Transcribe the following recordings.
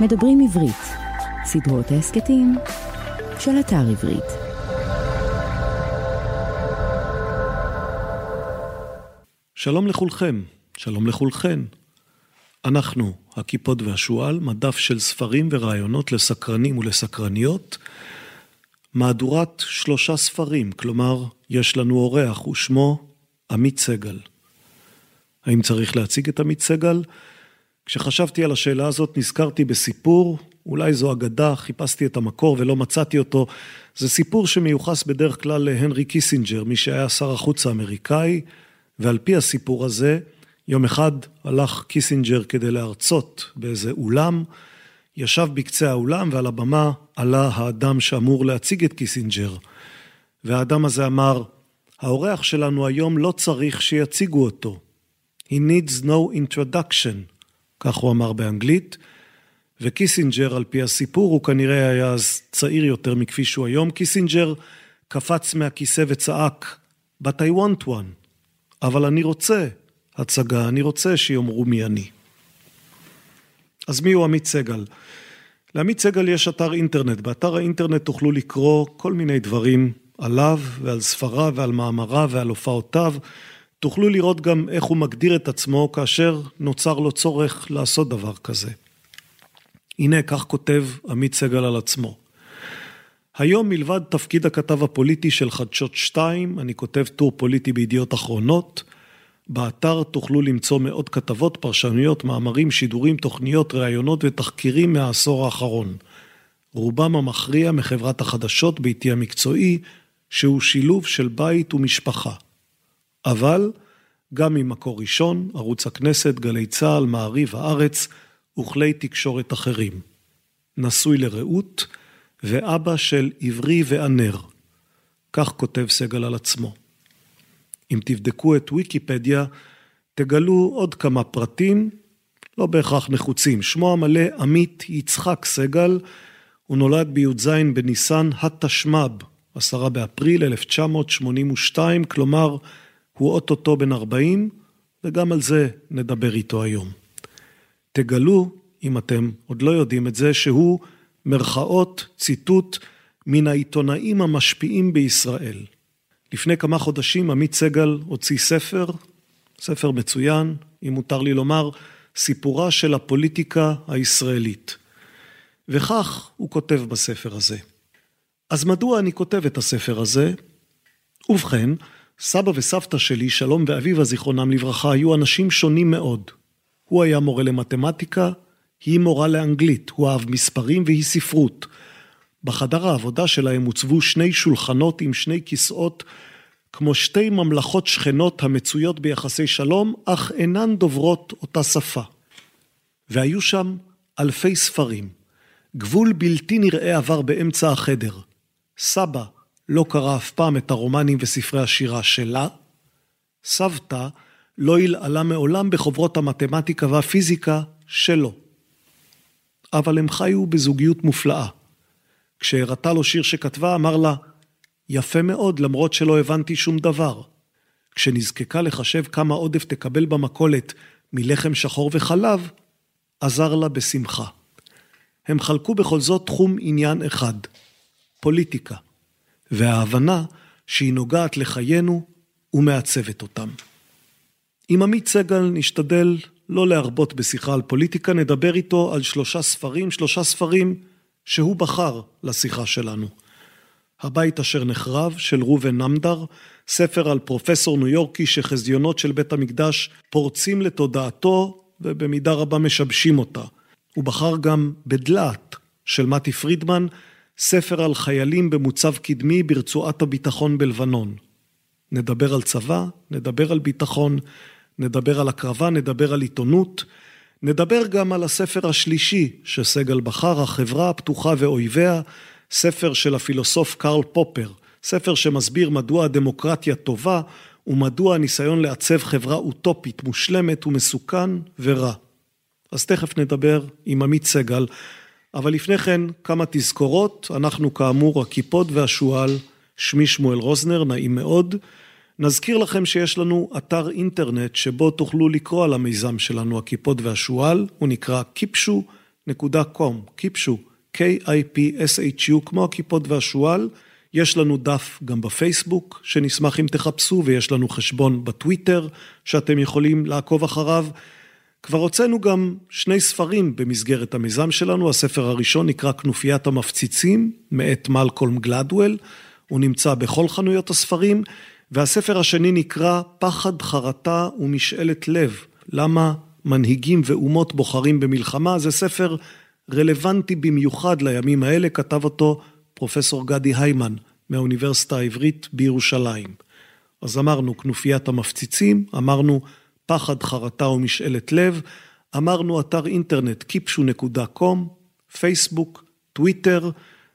מדברים עברית, סדרות ההסכתים של אתר עברית. שלום לכולכם, שלום לכולכן. אנחנו, הכיפות והשועל, מדף של ספרים ורעיונות לסקרנים ולסקרניות, מהדורת שלושה ספרים, כלומר, יש לנו אורח ושמו עמית סגל. האם צריך להציג את עמית סגל? כשחשבתי על השאלה הזאת נזכרתי בסיפור, אולי זו אגדה, חיפשתי את המקור ולא מצאתי אותו. זה סיפור שמיוחס בדרך כלל להנרי קיסינג'ר, מי שהיה שר החוץ האמריקאי, ועל פי הסיפור הזה, יום אחד הלך קיסינג'ר כדי להרצות באיזה אולם, ישב בקצה האולם ועל הבמה עלה האדם שאמור להציג את קיסינג'ר. והאדם הזה אמר, האורח שלנו היום לא צריך שיציגו אותו. He needs no introduction. כך הוא אמר באנגלית. וקיסינג'ר, על פי הסיפור, הוא כנראה היה אז צעיר יותר מכפי שהוא היום. קיסינג'ר קפץ מהכיסא וצעק, But I want one. אבל אני רוצה הצגה, אני רוצה שיאמרו מי אני. אז מי הוא עמית סגל? לעמית סגל יש אתר אינטרנט. באתר האינטרנט תוכלו לקרוא כל מיני דברים עליו ועל ספריו ועל מאמריו ועל הופעותיו. תוכלו לראות גם איך הוא מגדיר את עצמו כאשר נוצר לו צורך לעשות דבר כזה. הנה, כך כותב עמית סגל על עצמו. היום מלבד תפקיד הכתב הפוליטי של חדשות 2, אני כותב טור פוליטי בידיעות אחרונות. באתר תוכלו למצוא מאות כתבות, פרשנויות, מאמרים, שידורים, תוכניות, ראיונות ותחקירים מהעשור האחרון. רובם המכריע מחברת החדשות ביתי המקצועי, שהוא שילוב של בית ומשפחה. אבל גם ממקור ראשון, ערוץ הכנסת, גלי צה"ל, מעריב הארץ וכלי תקשורת אחרים. נשוי לרעות ואבא של עברי וענר. כך כותב סגל על עצמו. אם תבדקו את ויקיפדיה, תגלו עוד כמה פרטים, לא בהכרח נחוצים. שמו המלא עמית יצחק סגל, הוא נולד בי"ז בניסן התשמ"ב, 10 באפריל 1982, כלומר הוא אוטוטו בן 40, וגם על זה נדבר איתו היום. תגלו, אם אתם עוד לא יודעים את זה, שהוא מרכאות, ציטוט, מן העיתונאים המשפיעים בישראל. לפני כמה חודשים עמית סגל הוציא ספר, ספר מצוין, אם מותר לי לומר, סיפורה של הפוליטיקה הישראלית. וכך הוא כותב בספר הזה. אז מדוע אני כותב את הספר הזה? ובכן, סבא וסבתא שלי, שלום ואביבה זיכרונם לברכה, היו אנשים שונים מאוד. הוא היה מורה למתמטיקה, היא מורה לאנגלית, הוא אהב מספרים והיא ספרות. בחדר העבודה שלהם הוצבו שני שולחנות עם שני כיסאות, כמו שתי ממלכות שכנות המצויות ביחסי שלום, אך אינן דוברות אותה שפה. והיו שם אלפי ספרים. גבול בלתי נראה עבר באמצע החדר. סבא לא קרא אף פעם את הרומנים וספרי השירה שלה. סבתא לא הלעלה מעולם בחוברות המתמטיקה והפיזיקה שלו. אבל הם חיו בזוגיות מופלאה. כשהראתה לו שיר שכתבה, אמר לה, יפה מאוד, למרות שלא הבנתי שום דבר. כשנזקקה לחשב כמה עודף תקבל במכולת מלחם שחור וחלב, עזר לה בשמחה. הם חלקו בכל זאת תחום עניין אחד, פוליטיקה, וההבנה שהיא נוגעת לחיינו ומעצבת אותם. עם עמית סגל נשתדל לא להרבות בשיחה על פוליטיקה, נדבר איתו על שלושה ספרים, שלושה ספרים שהוא בחר לשיחה שלנו. הבית אשר נחרב של ראובן נמדר, ספר על פרופסור ניו יורקי שחזיונות של בית המקדש פורצים לתודעתו ובמידה רבה משבשים אותה. הוא בחר גם בדלעת של מתי פרידמן, ספר על חיילים במוצב קדמי ברצועת הביטחון בלבנון. נדבר על צבא, נדבר על ביטחון, נדבר על הקרבה, נדבר על עיתונות, נדבר גם על הספר השלישי שסגל בחר, החברה הפתוחה ואויביה, ספר של הפילוסוף קרל פופר, ספר שמסביר מדוע הדמוקרטיה טובה ומדוע הניסיון לעצב חברה אוטופית, מושלמת ומסוכן ורע. אז תכף נדבר עם עמית סגל, אבל לפני כן כמה תזכורות, אנחנו כאמור הכיפות והשועל, שמי שמואל רוזנר, נעים מאוד. נזכיר לכם שיש לנו אתר אינטרנט שבו תוכלו לקרוא על המיזם שלנו, הכיפות והשועל, הוא נקרא kipshu.com, קיפשו, K-I-P-S-H-U, כמו הכיפות והשועל. יש לנו דף גם בפייסבוק, שנשמח אם תחפשו, ויש לנו חשבון בטוויטר, שאתם יכולים לעקוב אחריו. כבר הוצאנו גם שני ספרים במסגרת המיזם שלנו, הספר הראשון נקרא כנופיית המפציצים, מאת מלקולם גלדוול, הוא נמצא בכל חנויות הספרים, והספר השני נקרא פחד, חרטה ומשאלת לב, למה מנהיגים ואומות בוחרים במלחמה, זה ספר רלוונטי במיוחד לימים האלה, כתב אותו פרופסור גדי היימן מהאוניברסיטה העברית בירושלים. אז אמרנו כנופיית המפציצים, אמרנו פחד, חרטה ומשאלת לב, אמרנו אתר אינטרנט kipshu.com, פייסבוק, טוויטר,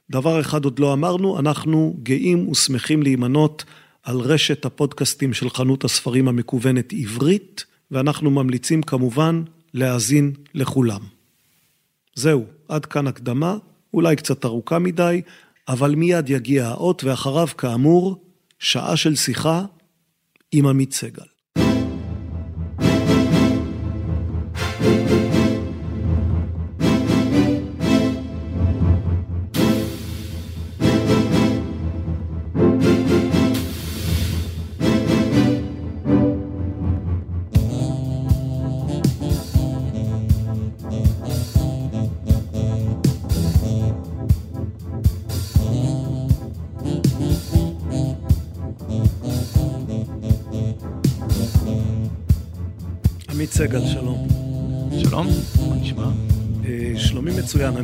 דבר אחד עוד לא אמרנו, אנחנו גאים ושמחים להימנות על רשת הפודקאסטים של חנות הספרים המקוונת עברית, ואנחנו ממליצים כמובן להאזין לכולם. זהו, עד כאן הקדמה, אולי קצת ארוכה מדי, אבל מיד יגיע האות, ואחריו, כאמור, שעה של שיחה עם עמית סגל.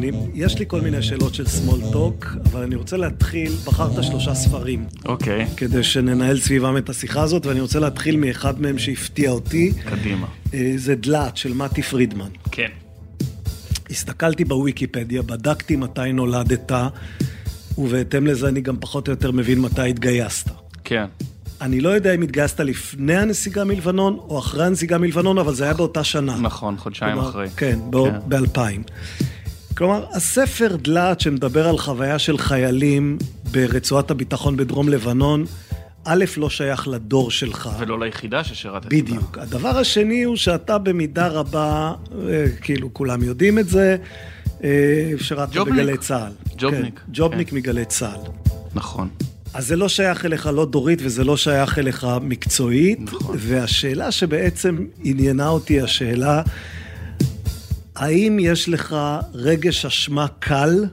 אני, יש לי כל מיני שאלות של small talk, אבל אני רוצה להתחיל, בחרת שלושה ספרים. אוקיי. Okay. כדי שננהל סביבם את השיחה הזאת, ואני רוצה להתחיל מאחד מהם שהפתיע אותי. קדימה. אה, זה דלת של מתי פרידמן. כן. הסתכלתי בוויקיפדיה, בדקתי מתי נולדת, ובהתאם לזה אני גם פחות או יותר מבין מתי התגייסת. כן. אני לא יודע אם התגייסת לפני הנסיגה מלבנון או אחרי הנסיגה מלבנון, אבל זה היה באותה שנה. נכון, חודשיים כלומר, אחרי. כן, ב-2000. כלומר, הספר דלת שמדבר על חוויה של חיילים ברצועת הביטחון בדרום לבנון, א', לא שייך לדור שלך. ולא ליחידה ששירתת. בדיוק. הדבר השני הוא שאתה במידה רבה, אה, כאילו כולם יודעים את זה, אה, שירתת בגלי צה"ל. ג'ובניק. כן, ג'ובניק כן. מגלי צה"ל. נכון. אז זה לא שייך אליך לא דורית וזה לא שייך אליך מקצועית. נכון. והשאלה שבעצם עניינה אותי, השאלה, האם יש לך רגש אשמה קל?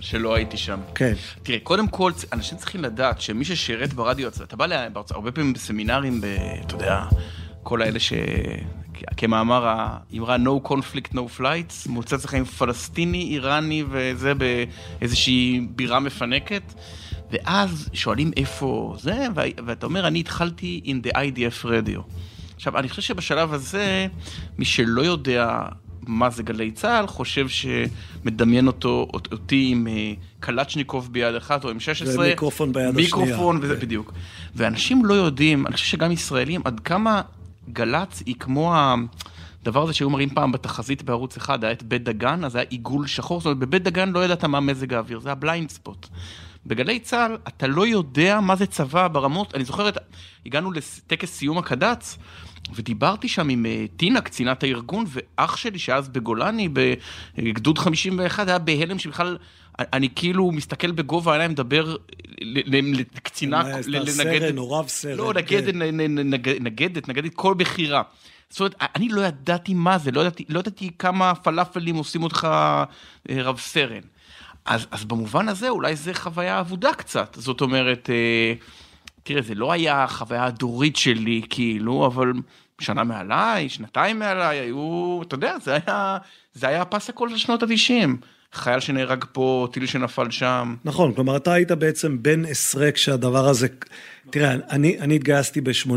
שלא הייתי שם. כן. תראה, קודם כל, אנשים צריכים לדעת שמי ששירת ברדיו, אתה בא להרצאה, הרבה פעמים בסמינרים, ב, אתה יודע, כל האלה ש... כמאמר האמרה No conflict, no flights, מוצא אצלך עם פלסטיני, איראני וזה באיזושהי בירה מפנקת. ואז שואלים איפה זה, ואתה אומר, אני התחלתי in the IDF radio. עכשיו, אני חושב שבשלב הזה, מי שלא יודע מה זה גלי צה"ל, חושב שמדמיין אותו, אותי עם אה, קלצ'ניקוב ביד אחת או M16. ומיקרופון ביד מיקרופון, השנייה. מיקרופון, וזה כן. בדיוק. ואנשים לא יודעים, אני חושב שגם ישראלים, עד כמה גל"צ היא כמו ה... הדבר הזה שהיו מראים פעם בתחזית בערוץ אחד, היה את בית דגן, אז היה עיגול שחור, זאת אומרת, בבית דגן לא ידעת מה מזג האוויר, זה היה blind spot. בגלי צה"ל אתה לא יודע מה זה צבא ברמות, אני זוכרת, הגענו לטקס סיום הקד"צ, ודיברתי שם עם אה, טינה, קצינת הארגון, ואח שלי שאז בגולני, בגדוד 51, היה בהלם שבכלל, אני כאילו מסתכל בגובה העיניים, מדבר לקצינה, לנגדת, או רב סרן, לא, נגדת, כן. נגדת, נגדת, כל בחירה. זאת אומרת, אני לא ידעתי מה זה, לא ידעתי, לא ידעתי כמה פלאפלים עושים אותך אה, רב סרן. אז, אז במובן הזה אולי זה חוויה אבודה קצת, זאת אומרת, אה, תראה, זה לא היה חוויה הדורית שלי, כאילו, אבל שנה מעליי, שנתיים מעליי, היו, אתה יודע, זה היה, זה היה הפס הכל של שנות ה-90. חייל שנהרג פה, טיל שנפל שם. נכון, כלומר, אתה היית בעצם בן עשרה כשהדבר הזה... תראה, אני, אני התגייסתי ב-86,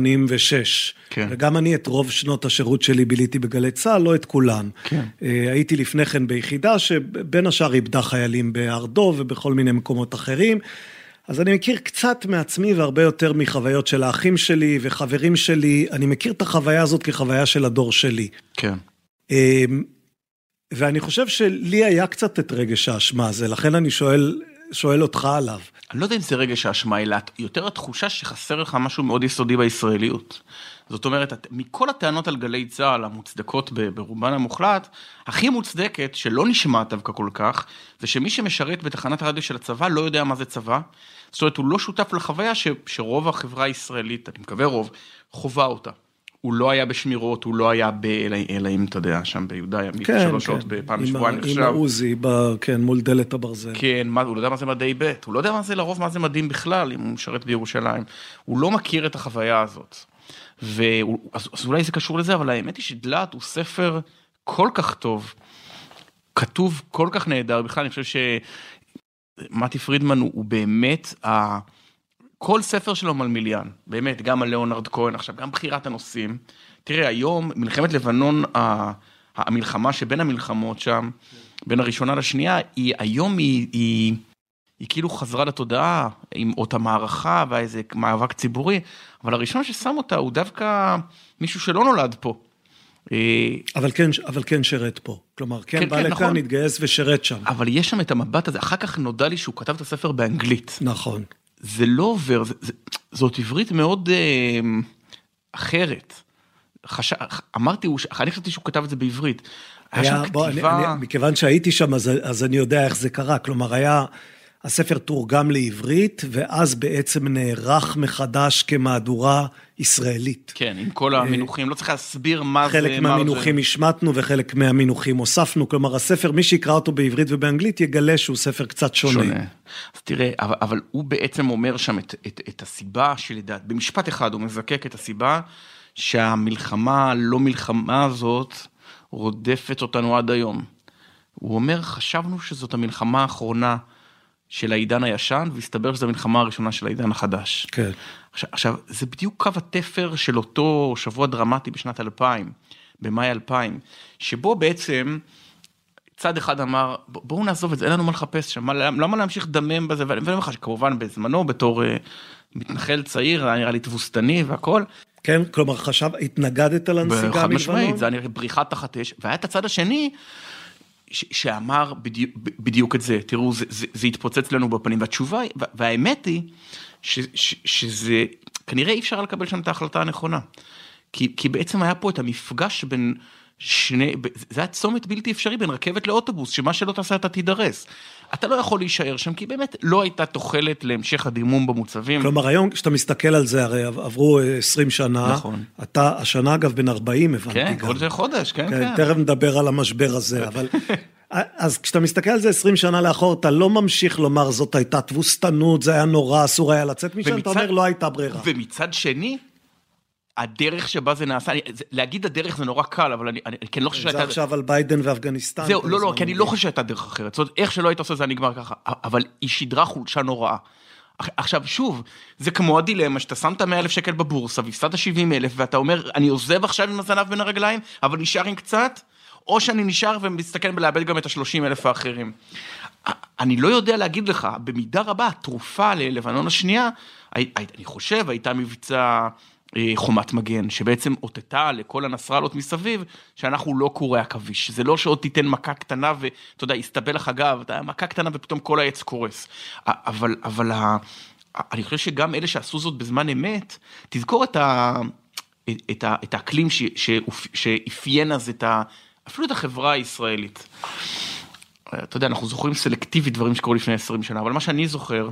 כן. וגם אני את רוב שנות השירות שלי ביליתי בגלי צה"ל, לא את כולן. כן. אה, הייתי לפני כן ביחידה שבין השאר איבדה חיילים בהר דב ובכל מיני מקומות אחרים. אז אני מכיר קצת מעצמי והרבה יותר מחוויות של האחים שלי וחברים שלי. אני מכיר את החוויה הזאת כחוויה של הדור שלי. כן. אמ, ואני חושב שלי היה קצת את רגש האשמה הזה, לכן אני שואל שואל אותך עליו. אני לא יודע אם זה רגש האשמה, אלא יותר התחושה שחסר לך משהו מאוד יסודי בישראליות. זאת אומרת, מכל הטענות על גלי צה"ל המוצדקות ברובן המוחלט, הכי מוצדקת, שלא נשמעת דווקא כל כך, זה שמי שמשרת בתחנת הרדיו של הצבא לא יודע מה זה צבא. זאת אומרת, הוא לא שותף לחוויה ש, שרוב החברה הישראלית, אני מקווה רוב, חווה אותה. הוא לא היה בשמירות, הוא לא היה ב... אלא אם אתה יודע, שם ביהודה, ימית כן, שלוש שעות כן. בפעם בשבועיים נחשב. עם העוזי, כן, מול דלת הברזל. כן, מה, הוא לא יודע מה זה מדי ב', הוא לא יודע מה זה לרוב מה זה מדים בכלל, אם הוא משרת בירושלים. הוא לא מכיר את החוויה הזאת. ואז אז אולי זה קשור לזה, אבל האמת היא שדלת הוא ספר כל כך טוב, כתוב כל כך נהדר, בכלל אני חושב שמתי פרידמן הוא, הוא באמת, ה... כל ספר שלו מלמיליאן, באמת, גם על ליאונרד כהן עכשיו, גם בחירת הנושאים. תראה, היום מלחמת לבנון, המלחמה שבין המלחמות שם, בין הראשונה לשנייה, היא היום היא, היא, היא כאילו חזרה לתודעה עם אות המערכה ואיזה מאבק ציבורי, אבל הראשון ששם אותה הוא דווקא מישהו שלא נולד פה. אה, אבל כן, אבל כן שרת פה, כלומר כן, כן בא כן, לכאן, נכון. התגייס ושרת שם. אבל יש שם את המבט הזה, אחר כך נודע לי שהוא כתב את הספר באנגלית. נכון. זה לא עובר, זה, זה, זאת עברית מאוד אה, אחרת. חש... אמרתי, אני חשבתי שהוא כתב את זה בעברית. היה, היה שם בוא, כתיבה... אני, אני, מכיוון שהייתי שם אז, אז אני יודע איך זה קרה, כלומר היה... הספר תורגם לעברית, ואז בעצם נערך מחדש כמהדורה ישראלית. כן, עם כל המינוחים, לא צריך להסביר מה זה... חלק מהמינוחים זה... השמטנו וחלק מהמינוחים הוספנו, כלומר הספר, מי שיקרא אותו בעברית ובאנגלית יגלה שהוא ספר קצת שונה. שונה. אז תראה, אבל, אבל הוא בעצם אומר שם את, את, את הסיבה שלדעת, במשפט אחד הוא מזקק את הסיבה שהמלחמה, לא מלחמה הזאת, רודפת אותנו עד היום. הוא אומר, חשבנו שזאת המלחמה האחרונה. של העידן הישן, והסתבר שזו המלחמה הראשונה של העידן החדש. כן. עכשיו, עכשיו, זה בדיוק קו התפר של אותו שבוע דרמטי בשנת 2000, במאי 2000, שבו בעצם צד אחד אמר, בואו נעזוב את זה, אין לנו מה לחפש שם, למה להמשיך לדמם בזה, ואני אומר לך שכמובן בזמנו בתור uh, מתנחל צעיר, היה נראה לי תבוסתני והכל. כן, כלומר חשב, התנגדת לנסיגה מלבנון? חד משמעית, זה היה נראה בריחת תחת אש, והיה את הצד השני, שאמר בדיוק, בדיוק את זה, תראו, זה, זה, זה התפוצץ לנו בפנים, והתשובה, והאמת היא, ש, ש, שזה, כנראה אי אפשר לקבל שם את ההחלטה הנכונה. כי, כי בעצם היה פה את המפגש בין שני, זה היה צומת בלתי אפשרי בין רכבת לאוטובוס, שמה שלא תעשה אתה תידרס. אתה לא יכול להישאר שם, כי באמת לא הייתה תוחלת להמשך הדימום במוצבים. כלומר, היום כשאתה מסתכל על זה, הרי עברו 20 שנה. נכון. אתה, השנה אגב, בן 40, הבנתי כן, גם. כן, עוד חודש, כן, כן. כן. תכף נדבר על המשבר הזה, אבל... אז כשאתה מסתכל על זה 20 שנה לאחור, אתה לא ממשיך לומר זאת הייתה תבוסתנות, זה היה נורא, אסור היה לצאת משם, ומצד, אתה אומר לא הייתה ברירה. ומצד שני, הדרך שבה זה נעשה, אני, זה, להגיד הדרך זה נורא קל, אבל אני, אני כן לא חושב שהייתה... זה עכשיו על ביידן ואפגניסטן. זהו, לא, לא, כי אני לא חושב שהייתה דרך אחרת. זאת אומרת, איך שלא היית עושה זה, היה נגמר ככה. אבל היא שידרה חולשה נוראה. עכשיו, שוב, זה כמו הדילמה שאתה שם את 100 אלף שקל בבורסה והפסדת 70 אלף, ואתה אומר, אני עוזב עכשיו עם הזנב בין הרגליים, אבל נשאר עם קצת, או שאני נשאר ומסתכן בלאבד גם את ה-30 אלף האחרים. אני לא יודע להגיד לך, במידה רבה, התרופה ללבנון השנייה, אני חושב, הייתה מבצע... אה, חומת מגן, שבעצם אותתה לכל הנסראללות מסביב, שאנחנו לא קורי עכביש. זה לא שעוד תיתן מכה קטנה ואתה יודע, יסתבל לך גב, אתה מכה קטנה ופתאום כל העץ קורס. אבל, אבל. אני חושב שגם אלה שעשו זאת בזמן אמת, תזכור את, ה... את, ה... את האקלים שאפיין אז את ה... אפילו את החברה הישראלית. אתה יודע, אנחנו זוכרים סלקטיבית דברים שקרו לפני 20 שנה, אבל מה שאני זוכר,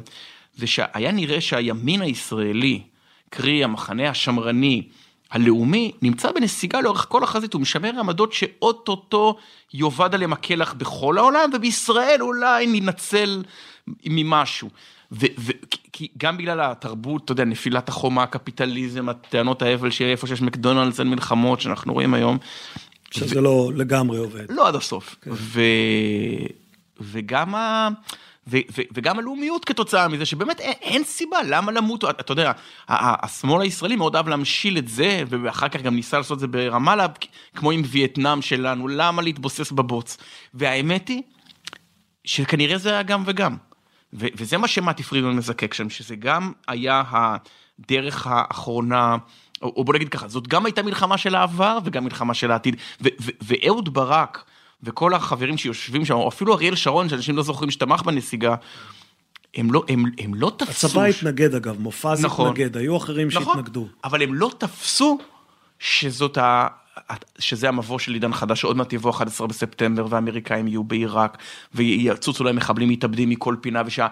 זה שהיה נראה שהימין הישראלי, קרי המחנה השמרני הלאומי, נמצא בנסיגה לאורך כל החזית, הוא משמר עמדות שאו-טו-טו יאבד עליהם הכלח בכל העולם, ובישראל אולי ננצל ממשהו. כי גם בגלל התרבות, אתה יודע, נפילת החומה, הקפיטליזם, הטענות האבל שאיפה שיש מקדונלדס אין מלחמות שאנחנו רואים היום. שזה ו... לא לגמרי עובד. לא עד הסוף. כן. ו... וגם ה... ו- ו- וגם הלאומיות כתוצאה מזה שבאמת אין, אין סיבה למה למות, אתה יודע, השמאל הישראלי מאוד אהב להמשיל את זה ואחר כך גם ניסה לעשות את זה ברמאללה כמו עם וייטנאם שלנו, למה להתבוסס בבוץ, והאמת היא שכנראה זה היה גם וגם, ו- וזה מה שמתי פרידמן מזקק שם, שזה גם היה הדרך האחרונה, או, או בוא נגיד ככה, זאת גם הייתה מלחמה של העבר וגם מלחמה של העתיד, ואהוד ברק, וכל החברים שיושבים שם, או אפילו אריאל שרון, שאנשים לא זוכרים שתמך בנסיגה, הם לא, הם, הם לא תפסו... הצבא התנגד אגב, מופז נכון. התנגד, היו אחרים נכון, שהתנגדו. אבל הם לא תפסו שזאת ה... שזה המבוא של עידן חדש, שעוד מעט יבוא 11 בספטמבר והאמריקאים יהיו בעיראק ויצוצו להם מחבלים מתאבדים מכל פינה ושה...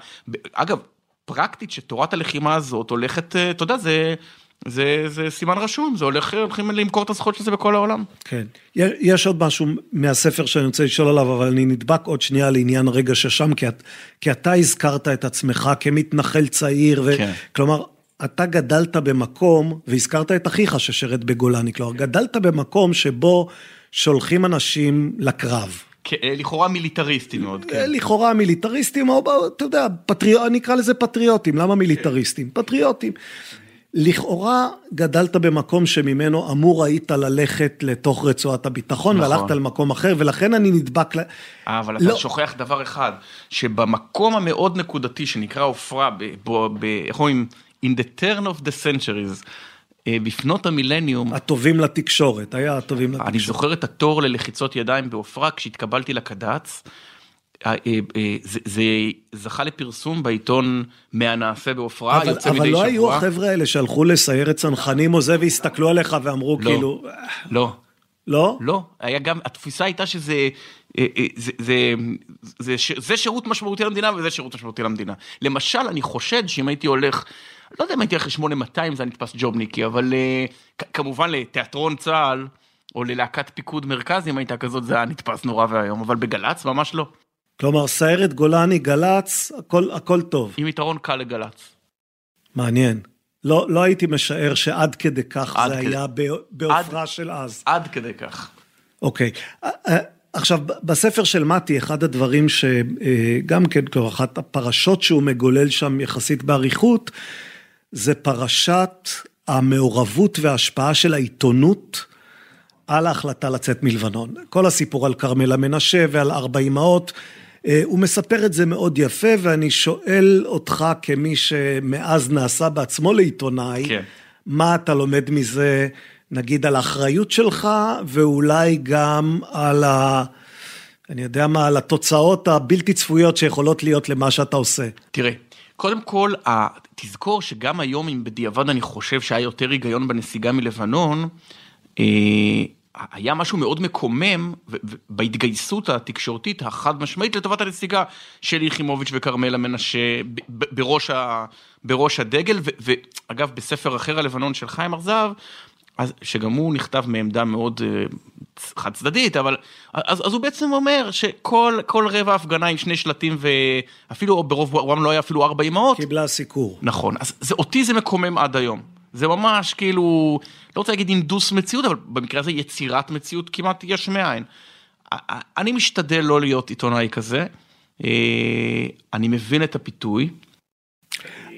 אגב, פרקטית שתורת הלחימה הזאת הולכת, אה, אתה יודע, זה, זה, זה סימן רשום, זה הולך, הולכים למכור את הזכויות של זה בכל העולם. כן. יש עוד משהו מהספר שאני רוצה לשאול עליו, אבל אני נדבק עוד שנייה לעניין רגע ששם, כי, את, כי אתה הזכרת את עצמך כמתנחל צעיר, ו... כן. כלומר, אתה גדלת במקום, והזכרת את אחיך ששירת בגולני, כלומר, גדלת במקום שבו שולחים אנשים לקרב. כן, לכאורה מיליטריסטי מאוד, כן. לכאורה מיליטריסטים, או אתה יודע, פטריוט, אני אקרא לזה פטריוטים, למה מיליטריסטים? פטריוטים. לכאורה גדלת במקום שממנו אמור היית ללכת לתוך רצועת הביטחון, נכון. והלכת למקום אחר, ולכן אני נדבק ל... אבל אתה לא. שוכח דבר אחד, שבמקום המאוד נקודתי שנקרא עופרה, איך אומרים, in the turn of the centuries, אה, בפנות המילניום, הטובים לתקשורת, היה הטובים לתקשורת. אני זוכר את התור ללחיצות ידיים בעופרה כשהתקבלתי לקד"צ. אה, אה, אה, זה, זה זכה לפרסום בעיתון מהנעשה בעופרה, אבל, יוצא אבל מדי לא שבוע. היו החבר'ה האלה שהלכו לסיירת צנחנים או זה, והסתכלו עליך ואמרו לא. כאילו, לא, לא? לא, היה גם, התפיסה הייתה שזה, זה, זה, זה, ש- זה שירות משמעותי למדינה וזה שירות משמעותי למדינה. למשל, אני חושד שאם הייתי הולך, לא יודע אם הייתי הולך ל-8200 זה היה נתפס ג'ובניקי, אבל כמובן לתיאטרון צה"ל, או ללהקת פיקוד מרכז, אם הייתה כזאת, זה היה נתפס נורא ואיום, אבל בגל"צ ממש לא. כלומר, סיירת גולני, גל"צ, הכל, הכל טוב. עם יתרון קל לגל"צ. מעניין. לא, לא הייתי משער שעד כדי כך עד זה כדי- היה בעופרה של אז. עד כדי כך. אוקיי. אה, אה, עכשיו, בספר של מתי, אחד הדברים שגם כן, כלומר, אחת הפרשות שהוא מגולל שם יחסית באריכות, זה פרשת המעורבות וההשפעה של העיתונות על ההחלטה לצאת מלבנון. כל הסיפור על כרמלה מנשה ועל ארבע אמהות, אה, הוא מספר את זה מאוד יפה, ואני שואל אותך כמי שמאז נעשה בעצמו לעיתונאי, כן. מה אתה לומד מזה, נגיד על האחריות שלך, ואולי גם על ה... אני יודע מה, על התוצאות הבלתי צפויות שיכולות להיות למה שאתה עושה. תראה, קודם כל, תזכור שגם היום, אם בדיעבד אני חושב שהיה יותר היגיון בנסיגה מלבנון, אה, היה משהו מאוד מקומם בהתגייסות התקשורתית החד משמעית לטובת הנסיגה של יחימוביץ' וכרמלה מנשה בראש, ה- בראש הדגל, ו- ואגב, בספר אחר הלבנון של חיים ארזב, אז, שגם הוא נכתב מעמדה מאוד אה, חד צדדית, אבל אז, אז הוא בעצם אומר שכל כל רבע הפגנה עם שני שלטים ואפילו ברוב רובם לא היה אפילו ארבע אמהות. קיבלה סיקור. נכון, אז זה, אותי זה מקומם עד היום. זה ממש כאילו, לא רוצה להגיד אינדוס מציאות, אבל במקרה הזה יצירת מציאות כמעט יש מאין. אני משתדל לא להיות עיתונאי כזה, אה, אני מבין את הפיתוי.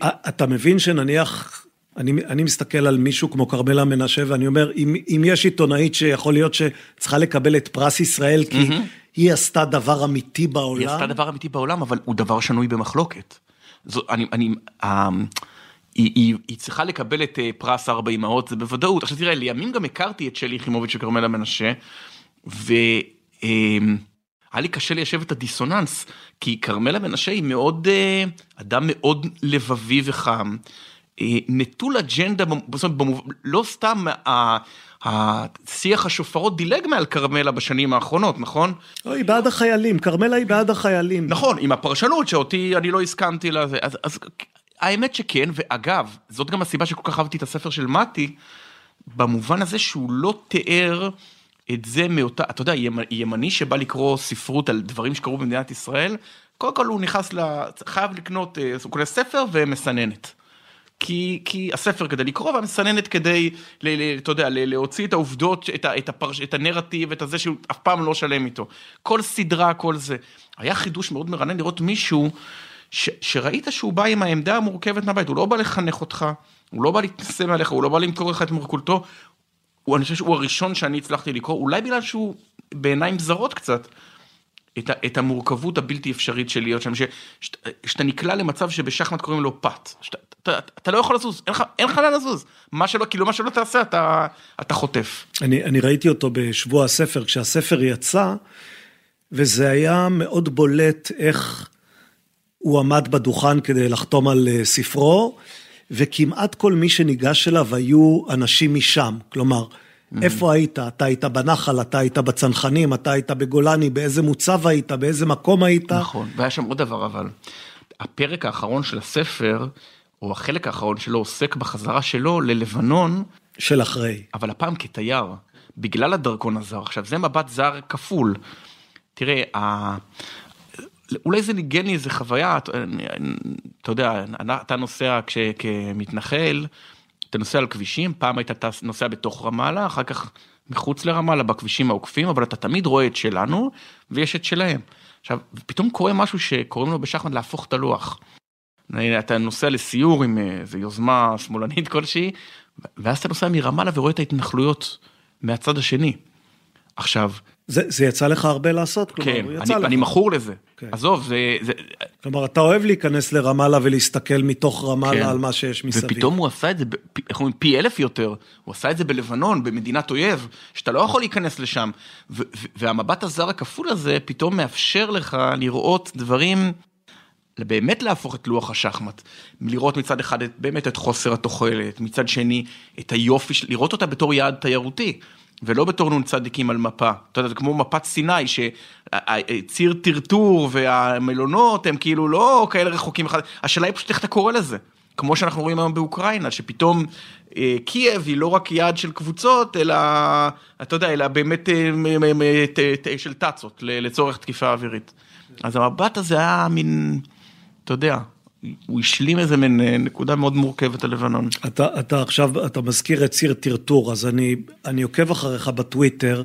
אתה מבין שנניח, אני, אני מסתכל על מישהו כמו כרמלה מנשה ואני אומר, אם, אם יש עיתונאית שיכול להיות שצריכה לקבל את פרס ישראל כי היא עשתה דבר אמיתי בעולם. היא עשתה דבר אמיתי בעולם, אבל הוא דבר שנוי במחלוקת. זו, אני, אני, אה, היא, היא, היא צריכה לקבל את אה, פרס ארבע אמהות, זה בוודאות. עכשיו תראה, לימים גם הכרתי את שלי יחימוביץ' וכרמלה מנשה, והיה לי קשה ליישב את הדיסוננס, כי כרמלה מנשה היא מאוד, אה, אדם מאוד לבבי וחם, אה, נטול אג'נדה, בסוף, במוב... לא סתם השיח השופרות דילג מעל כרמלה בשנים האחרונות, נכון? לא, היא בעד החיילים, כרמלה היא בעד החיילים. נכון, עם הפרשנות שאותי אני לא הסכמתי לזה, אז, אז האמת שכן, ואגב, זאת גם הסיבה שכל כך אהבתי את הספר של מתי, במובן הזה שהוא לא תיאר את זה מאותה, אתה יודע, ימ- ימני שבא לקרוא ספרות על דברים שקרו במדינת ישראל, קודם כל הוא נכנס ל... חייב לקנות, הוא קונה ספר ומסננת. כי, כי הספר כדי לקרוא והמסננת כדי, ל, ל, אתה יודע, ל, להוציא את העובדות, את, ה, את, הפרש, את הנרטיב, את הזה שהוא אף פעם לא שלם איתו. כל סדרה, כל זה. היה חידוש מאוד מרענן לראות מישהו ש, שראית שהוא בא עם העמדה המורכבת מהבית, הוא לא בא לחנך אותך, הוא לא בא להתנשא מעליך, הוא לא בא למכור לך את מורכולתו. הוא, אני חושב שהוא הראשון שאני הצלחתי לקרוא, אולי בגלל שהוא בעיניים זרות קצת. את, את המורכבות הבלתי אפשרית של להיות שם, שאתה נקלע למצב שבשחמט קוראים לו פת, שאתה, אתה, אתה לא יכול לזוז, אין לך לאן לזוז, מה שלא, כאילו מה שלא תעשה אתה, אתה חוטף. אני, אני ראיתי אותו בשבוע הספר, כשהספר יצא, וזה היה מאוד בולט איך הוא עמד בדוכן כדי לחתום על אה, ספרו, וכמעט כל מי שניגש אליו היו אנשים משם. כלומר, mm-hmm. איפה היית? אתה היית בנחל, אתה היית בצנחנים, אתה היית בגולני, באיזה מוצב היית, באיזה מקום היית. נכון, והיה שם עוד דבר אבל. הפרק האחרון של הספר, או החלק האחרון שלו עוסק בחזרה שלו ללבנון. של אחרי. אבל הפעם כתייר, בגלל הדרכון הזר. עכשיו זה מבט זר כפול. תראה. אולי זה ניגן לי איזה חוויה, אתה, יודע, אתה נוסע כש, כמתנחל, אתה נוסע על כבישים, פעם היית נוסע בתוך רמאללה, אחר כך מחוץ לרמאללה בכבישים העוקפים, אבל אתה תמיד רואה את שלנו ויש את שלהם. עכשיו, פתאום קורה משהו שקוראים לו בשחמט להפוך את הלוח. אתה נוסע לסיור עם איזה יוזמה שמאלנית כלשהי, ואז אתה נוסע מרמאללה ורואה את ההתנחלויות מהצד השני. עכשיו... זה, זה יצא לך הרבה לעשות? כן, כלומר, אני, אני מכור לזה. כן. עזוב, זה, זה... כלומר, אתה אוהב להיכנס לרמאללה ולהסתכל מתוך רמאללה כן. על מה שיש מסביב. ופתאום הוא עשה את זה, איך אומרים, פי אלף יותר. הוא עשה את זה בלבנון, במדינת אויב, שאתה לא יכול להיכנס לשם. והמבט הזר הכפול הזה פתאום מאפשר לך לראות דברים באמת להפוך את לוח השחמט, לראות מצד אחד את, באמת את חוסר התוחלת, מצד שני את היופי, לראות אותה בתור יעד תיירותי. ולא בתור נ"צ על מפה, אתה יודע, זה כמו מפת סיני, שציר טרטור והמלונות הם כאילו לא כאלה רחוקים אחד, השאלה היא פשוט איך אתה קורא לזה, כמו שאנחנו רואים היום באוקראינה, שפתאום אה, קייב היא לא רק יעד של קבוצות, אלא, אתה יודע, אלא באמת אה, של טאצות לצורך תקיפה אווירית. אז המבט הזה היה מין... אתה יודע, הוא השלים איזה מין אה, נקודה מאוד מורכבת על לבנון. אתה, אתה עכשיו, אתה מזכיר את ציר טרטור, אז אני, אני עוקב אחריך בטוויטר,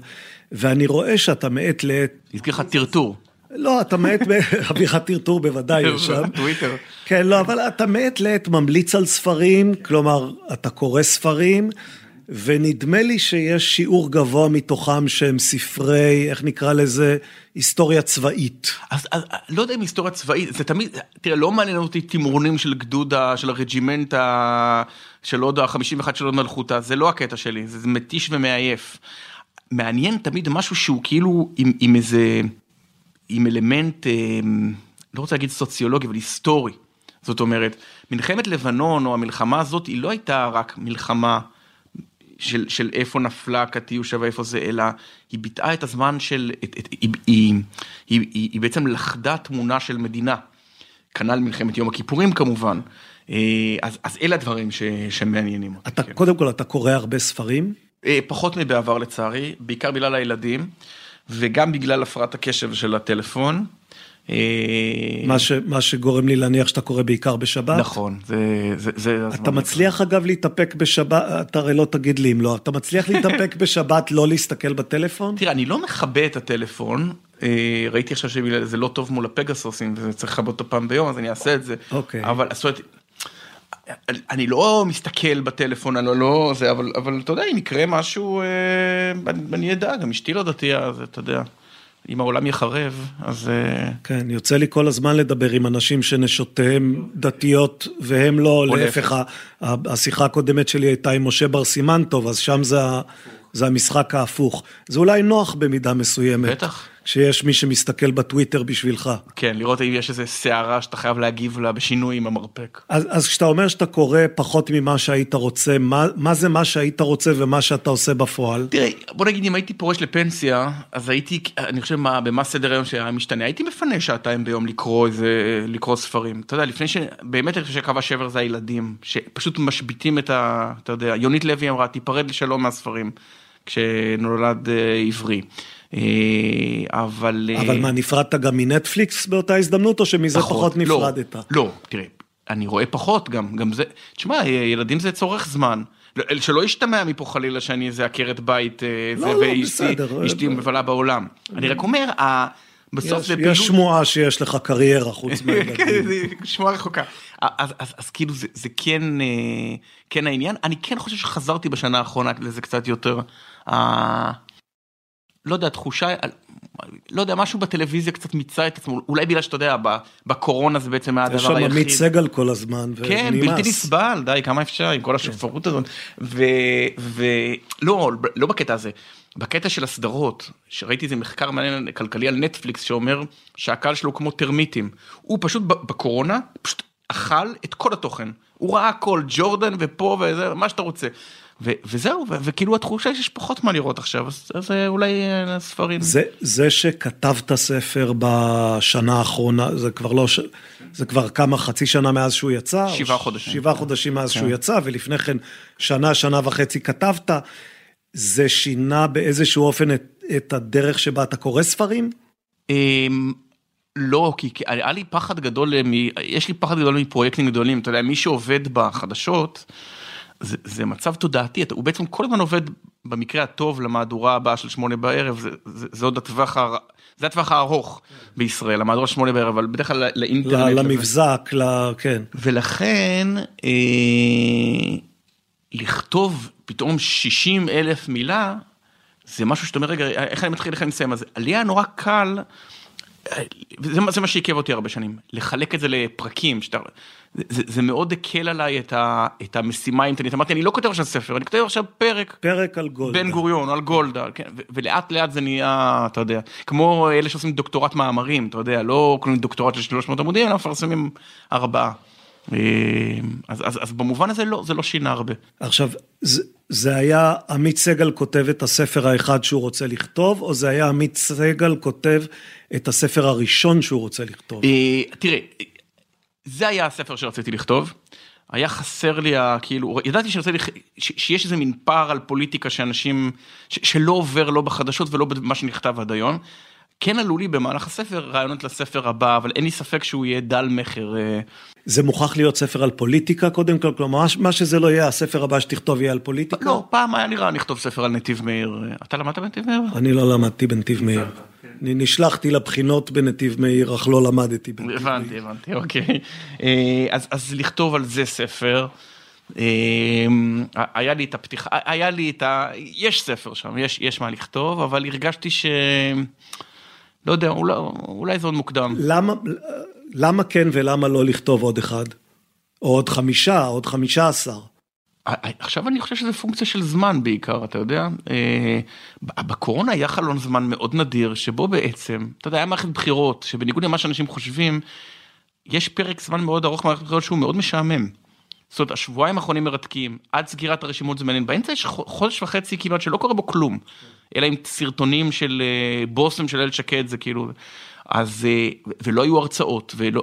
ואני רואה שאתה מעת לעת... הזכיר לך טרטור. לא, אתה מעת, אביך טרטור בוודאי יש שם. טוויטר. כן, לא, אבל אתה מעת לעת ממליץ על ספרים, כלומר, אתה קורא ספרים, ונדמה לי שיש שיעור גבוה מתוכם שהם ספרי, איך נקרא לזה, היסטוריה צבאית. אז, אז לא יודע אם היסטוריה צבאית, זה תמיד, תראה, לא מעניין אותי תמרונים של גדוד, של הרג'ימנט של הוד ה-51 של הוד מלכותה, זה לא הקטע שלי, זה מתיש ומעייף. מעניין תמיד משהו שהוא כאילו עם, עם איזה, עם אלמנט, אה, לא רוצה להגיד סוציולוגי, אבל היסטורי. זאת אומרת, מלחמת לבנון או המלחמה הזאת היא לא הייתה רק מלחמה של, של איפה נפלה קטיושה ואיפה זה, אלא היא ביטאה את הזמן של, את, את, היא, היא, היא, היא, היא בעצם לחדה תמונה של מדינה. כנ"ל מלחמת יום הכיפורים כמובן. אה, אז, אז אלה הדברים ש, שמעניינים אותי. אתה, כן. קודם כל, אתה קורא הרבה ספרים? אה, פחות מבעבר לצערי, בעיקר בגלל הילדים, וגם בגלל הפרעת הקשב של הטלפון. אה, מה, ש, מה שגורם לי להניח שאתה קורא בעיקר בשבת. נכון, זה, זה, זה אתה מצליח אגב להתאפק בשבת, אתה הרי לא תגיד לי אם לא, אתה מצליח להתאפק בשבת לא להסתכל בטלפון? תראה, אני לא מכבה את הטלפון, אה, ראיתי עכשיו שזה לא טוב מול הפגסוסים וצריך לכבות אותו פעם ביום, אז אני אעשה את זה. אוקיי. אבל, זאת אומרת, אני לא מסתכל בטלפון, אני לא, לא זה, אבל, אבל אתה יודע, אם יקרה משהו, אה, אני, אני אדע, גם אשתי לא דתייה, אז אתה יודע. אם העולם יחרב, אז... אה, כן, יוצא לי כל הזמן לדבר עם אנשים שנשותיהם דתיות והם לא, להפך, השיחה הקודמת שלי הייתה עם משה בר סימנטוב, אז שם זה, זה המשחק ההפוך. זה אולי נוח במידה מסוימת. בטח. שיש מי שמסתכל בטוויטר בשבילך. כן, לראות אם יש איזה סערה שאתה חייב להגיב לה בשינוי עם המרפק. אז, אז כשאתה אומר שאתה קורא פחות ממה שהיית רוצה, מה, מה זה מה שהיית רוצה ומה שאתה עושה בפועל? תראה, בוא נגיד אם הייתי פורש לפנסיה, אז הייתי, אני חושב מה, במה סדר היום שהיה משתנה, הייתי מפנה שעתיים ביום לקרוא איזה, לקרוא ספרים. אתה יודע, לפני ש... באמת אני חושב שקו השבר זה הילדים, שפשוט משביתים את ה... אתה יודע, יונית לוי אמרה, תיפרד לשלום מהספרים, כשנולד אה, עברי. אה, אבל... אה, אבל מה, נפרדת גם מנטפליקס באותה הזדמנות, או שמזה פחות, פחות לא, נפרדת? לא, לא, תראה, אני רואה פחות גם, גם זה, תשמע, ילדים זה צורך זמן. לא, שלא ישתמע מפה חלילה שאני איזה עקרת בית, לא, זה, לא, ואשתי מבלה בעולם. אני רק אומר, בסוף זה פעילות... יש שמועה שיש לך קריירה חוץ מהילדים. כן, שמועה רחוקה. אז, אז, אז כאילו זה, זה כן, כן העניין. אני כן חושב שחזרתי בשנה האחרונה לזה קצת יותר. לא יודע, תחושה, לא יודע, משהו בטלוויזיה קצת מיצה את עצמו, אולי בגלל שאתה יודע, בקורונה זה בעצם היה יש הדבר שם היחיד. עמית סגל כל הזמן, כן, ונמאס. בלתי נסבל, די, כמה אפשר עם כל השופרות הזאת. ולא, לא בקטע הזה, בקטע של הסדרות, שראיתי איזה מחקר מעניין כלכלי על נטפליקס שאומר שהקהל שלו כמו טרמיטים. הוא פשוט בקורונה, פשוט אכל את כל התוכן. הוא ראה הכל, ג'ורדן ופה וזה, מה שאתה רוצה. ו- וזהו, ו- וכאילו התחושה שיש פחות מה לראות עכשיו, אז, אז אה, אולי אה, ספרים. זה, זה שכתבת ספר בשנה האחרונה, זה כבר לא. זה כבר כמה, חצי שנה מאז שהוא יצא? שבעה חודשים. שבעה חודשים מאז כן. שהוא יצא, ולפני כן שנה, שנה וחצי כתבת, זה שינה באיזשהו אופן את, את הדרך שבה אתה קורא ספרים? אמ, לא, כי היה לי פחד גדול, מ- יש לי פחד גדול מפרויקטים גדולים, אתה יודע, מי שעובד בחדשות, זה, זה מצב תודעתי, אתה- הוא בעצם כל הזמן עובד במקרה הטוב למהדורה הבאה של שמונה בערב, זה, זה, זה עוד הטווח, הר... זה הטווח הארוך בישראל, המהדורה של שמונה בערב, אבל בדרך כלל לאינטרנט. למבזק, ל... כן. ולכן אה, לכתוב פתאום 60 אלף מילה זה משהו שאתה אומר רגע איך אני מתחיל איך אני מסיים אז לי היה נורא קל. אה, זה, זה מה שעיכב אותי הרבה שנים לחלק את זה לפרקים שאתה זה, זה, מאוד הקל עליי את, ה, את המשימה האינטרנט אמרתי אני לא כותב עכשיו ספר אני כותב עכשיו פרק פרק על גולדה. בן גוריון על גולדה כן, ו- ולאט לאט זה נהיה אתה יודע כמו אלה שעושים דוקטורט מאמרים אתה יודע לא קוראים דוקטורט של 300 עמודים אלא מפרסמים ארבעה. אה, אז, אז, אז במובן הזה לא זה לא שינה הרבה. עכשיו, זה, זה היה עמית סגל כותב את הספר האחד שהוא רוצה לכתוב, או זה היה עמית סגל כותב את הספר הראשון שהוא רוצה לכתוב? אה, תראה, זה היה הספר שרציתי לכתוב. היה חסר לי, כאילו, ידעתי שאני רוצה, שיש איזה מין פער על פוליטיקה שאנשים, ש- שלא עובר לא בחדשות ולא במה שנכתב עד היום. כן עלו לי במהלך הספר רעיונות לספר הבא, אבל אין לי ספק שהוא יהיה דל מכר. אה, זה מוכרח להיות ספר על פוליטיקה קודם כל, כלומר, מה- שזה לא יהיה, הספר הבא שתכתוב יהיה על פוליטיקה? לא, פעם היה רעיון לכתוב ספר על נתיב מאיר. אתה למדת בנתיב מאיר? אני לא למדתי בנתיב מאיר. אני נשלחתי לבחינות בנתיב מאיר, אך לא למדתי בנתיב מאיר. הבנתי, הבנתי, אוקיי. אה, אז, לכתוב על זה ספר. אה, היה לי את הפתיחה, היה לי את ה... יש ספר שם, יש, יש מה לכתוב, אבל הרגשתי ש... לא יודע, אולי, אולי זה עוד מוקדם. למה, למה כן ולמה לא לכתוב עוד אחד? או עוד חמישה, עוד חמישה עשר? עכשיו אני חושב שזה פונקציה של זמן בעיקר, אתה יודע. אה, בקורונה היה חלון זמן מאוד נדיר, שבו בעצם, אתה יודע, היה מערכת בחירות, שבניגוד למה שאנשים חושבים, יש פרק זמן מאוד ארוך במערכת בחירות שהוא מאוד משעמם. זאת אומרת, השבועיים האחרונים מרתקים, עד סגירת הרשימות זה מעניין, באמצע יש חודש וחצי כמעט שלא קורה בו כלום, אלא עם סרטונים של אה, בושם של איילת שקד, זה כאילו, אז, אה, ולא היו הרצאות, ולא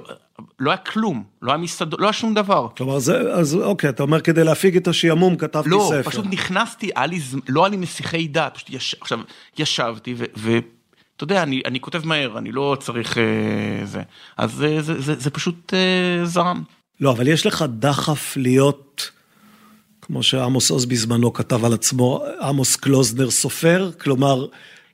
לא היה כלום, לא היה מסעדות, לא היה שום דבר. כלומר, זה, אז אוקיי, אתה אומר כדי להפיג את השעמום כתבתי לא, ספר. פשוט נכנסתי, היה לי, לא היה לי מסיחי דעת, פשוט יש, עכשיו ישבתי ואתה יודע, אני, אני כותב מהר, אני לא צריך אה, זה, אז זה, זה, זה, זה פשוט אה, זרם. לא, אבל יש לך דחף להיות, כמו שעמוס עוז בזמנו כתב על עצמו, עמוס קלוזנר סופר, כלומר,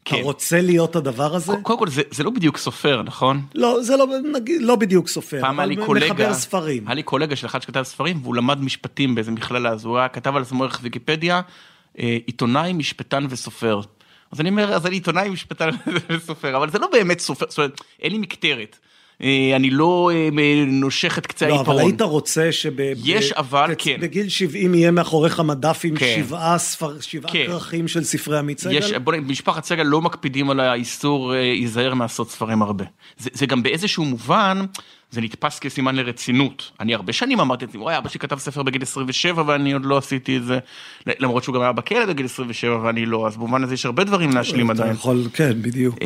כן. אתה רוצה להיות הדבר הזה? קודם כל זה, זה לא בדיוק סופר, נכון? לא, זה לא, נגיד, לא בדיוק סופר, פעם היה לי אבל קולגה, מחבר ספרים. היה לי קולגה של אחד שכתב ספרים והוא למד משפטים באיזה מכללה, אז הוא היה כתב על עצמו ערך ויקיפדיה, אה, עיתונאי, משפטן וסופר. אז אני אומר, אז אני עיתונאי, משפטן וסופר, אבל זה לא באמת סופר, זאת אומרת, אין לי מקטרת. אה, אני לא אה, נושך את קצה לא, העיפרון. אבל היית רוצה שב... יש אבל, כן. בגיל 70 יהיה מאחוריך מדף עם כן. שבעה כן. כרכים של ספרי עמית סגל? יש, בוא נגיד, משפחת סגל לא מקפידים על האיסור אה, ייזהר מעשות ספרים הרבה. זה, זה גם באיזשהו מובן, זה נתפס כסימן לרצינות. אני הרבה שנים אמרתי לעצמי, וואי, אבא שלי כתב ספר בגיל 27 ואני עוד לא עשיתי את זה, למרות שהוא גם היה בכלא בגיל 27 ואני לא, אז במובן הזה יש הרבה דברים להשלים אתה עדיין. יכול, כן, בדיוק.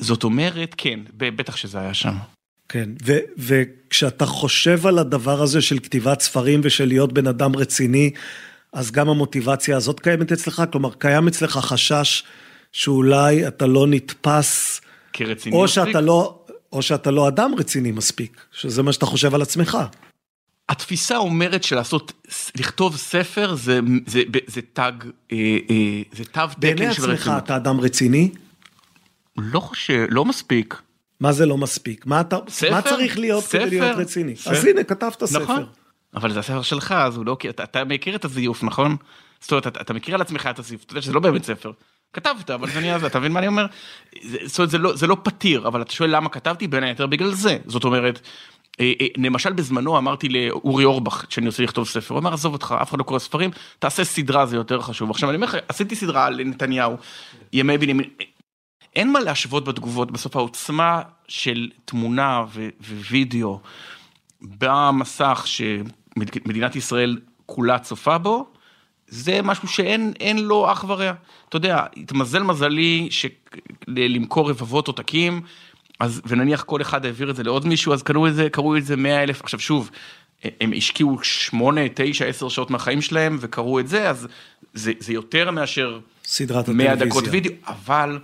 זאת אומרת, כן, בטח שזה היה שם. כן, ו- וכשאתה חושב על הדבר הזה של כתיבת ספרים ושל להיות בן אדם רציני, אז גם המוטיבציה הזאת קיימת אצלך? כלומר, קיים אצלך חשש שאולי אתה לא נתפס, כרציני או מספיק. שאתה לא, או שאתה לא אדם רציני מספיק, שזה מה שאתה חושב על עצמך. התפיסה אומרת שלעשות, לכתוב ספר זה, זה, זה, זה תג, אה, אה, זה תו בעיני תקן של עצמך רצינות. אתה אדם רציני? לא חושב, לא מספיק. מה זה לא מספיק? מה, אתה, ספר? מה צריך להיות ספר? כדי להיות רציני? ספר. אז הנה, כתבת ספר. נכון. אבל זה הספר שלך, אז הוא לא, אתה, אתה מכיר את הזיוף, נכון? זאת אומרת, אתה, אתה מכיר על עצמך את הזיוף, אתה יודע שזה לא באמת ספר. כתבת, אבל זה נהיה זה, אתה מבין מה אני אומר? זאת אומרת, זה לא, זה לא פתיר, אבל אתה שואל למה כתבתי, בין היתר בגלל זה. זאת אומרת, אה, אה, למשל בזמנו אמרתי לאורי אורבך, שאני רוצה לכתוב ספר, הוא אמר, עזוב אותך, אף אחד לא קורא ספרים, תעשה סדרה, זה יותר חשוב. עכשיו, אני אומר לך, עשיתי סדרה על נתניהו, ימי בנימין, אין מה להשוות בתגובות, בסוף העוצמה של תמונה ו- ווידאו במסך שמדינת ישראל כולה צופה בו, זה משהו שאין אין לו אח ורע. אתה יודע, התמזל מזלי ש- למכור רבבות עותקים, אז, ונניח כל אחד העביר את זה לעוד מישהו, אז קראו את זה, קראו את זה 100 אלף, עכשיו שוב, הם השקיעו 8, 9, 10 שעות מהחיים שלהם וקראו את זה, אז זה, זה יותר מאשר סדרת 100 הטלוויזיה. דקות וידאו, אבל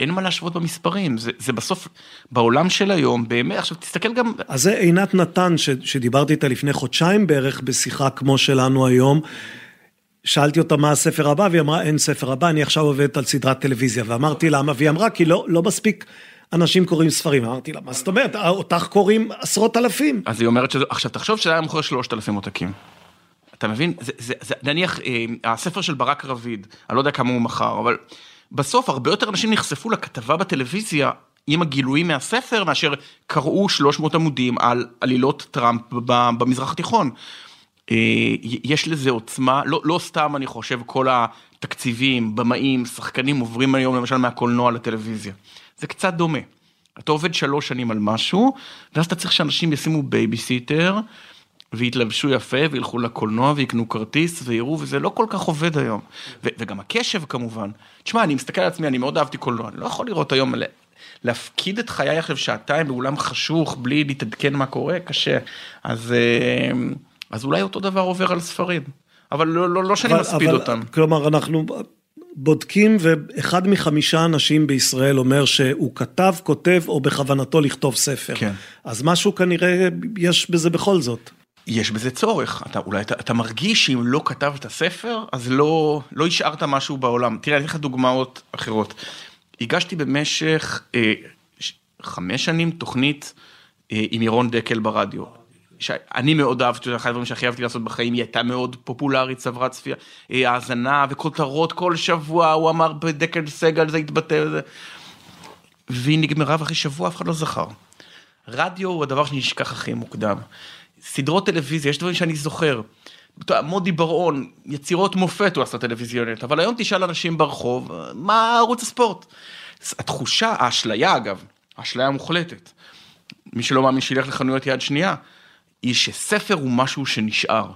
אין מה להשוות במספרים, זה, זה בסוף, בעולם של היום, באמת, עכשיו תסתכל גם, אז זה עינת נתן, ש, שדיברתי איתה לפני חודשיים בערך בשיחה כמו שלנו היום. שאלתי אותה מה הספר הבא, והיא אמרה, אין ספר הבא, אני עכשיו עובדת על סדרת טלוויזיה. ואמרתי למה, והיא אמרה, כי לא, לא מספיק אנשים קוראים ספרים. אמרתי לה, מה זאת אומרת, אותך קוראים עשרות אלפים. אז היא אומרת שזה, עכשיו תחשוב שזה היה מוכר 3,000 עותקים. אתה מבין? זה, זה, זה, נניח אה, הספר של ברק רביד, אני לא יודע כמה הוא מכר, אבל בסוף הרבה יותר אנשים נחשפו לכתבה בטלוויזיה עם הגילויים מהספר, מאשר קראו 300 עמודים על עלילות טראמפ במזרח התיכון. אה, יש לזה עוצמה, לא, לא סתם אני חושב כל התקציבים, במאים, שחקנים עוברים היום למשל מהקולנוע לטלוויזיה. זה קצת דומה. אתה עובד שלוש שנים על משהו, ואז אתה צריך שאנשים ישימו בייביסיטר, ויתלבשו יפה, וילכו לקולנוע, ויקנו כרטיס, ויראו, וזה לא כל כך עובד היום. ו- וגם הקשב כמובן. תשמע, אני מסתכל על עצמי, אני מאוד אהבתי קולנוע, אני לא יכול לראות היום, ל- להפקיד את חיי עכשיו שעתיים באולם חשוך, בלי להתעדכן מה קורה, קשה. אז, אה, אז אולי אותו דבר עובר על ספרים. אבל לא, לא, לא שאני אבל- מספיד אבל, אותם. כלומר, אנחנו בודקים, ואחד מחמישה אנשים בישראל אומר שהוא כתב, כותב, או בכוונתו לכתוב ספר. כן. אז משהו כנראה יש בזה בכל זאת. יש בזה צורך, אתה אולי אתה, אתה מרגיש שאם לא כתבת ספר, אז לא, לא השארת משהו בעולם. תראה, אני אתן לך דוגמאות אחרות. הגשתי במשך אה, ש- חמש שנים תוכנית אה, עם ירון דקל ברדיו. שאני מאוד אהבתי, אחד הדברים שהכי אהבתי לעשות בחיים, היא הייתה מאוד פופולרית, צברה צפייה, אה, האזנה וכותרות כל שבוע, הוא אמר בדקל סגל זה התבטא, וזה. והיא נגמרה ואחרי שבוע אף אחד לא זכר. רדיו הוא הדבר שנשכח הכי מוקדם. סדרות טלוויזיה, יש דברים שאני זוכר. מודי בר-און, יצירות מופת הוא עשה טלוויזיונית, אבל היום תשאל אנשים ברחוב, מה ערוץ הספורט? התחושה, האשליה אגב, האשליה המוחלטת, מי שלא מאמין שילך לחנויות יד שנייה, היא שספר הוא משהו שנשאר.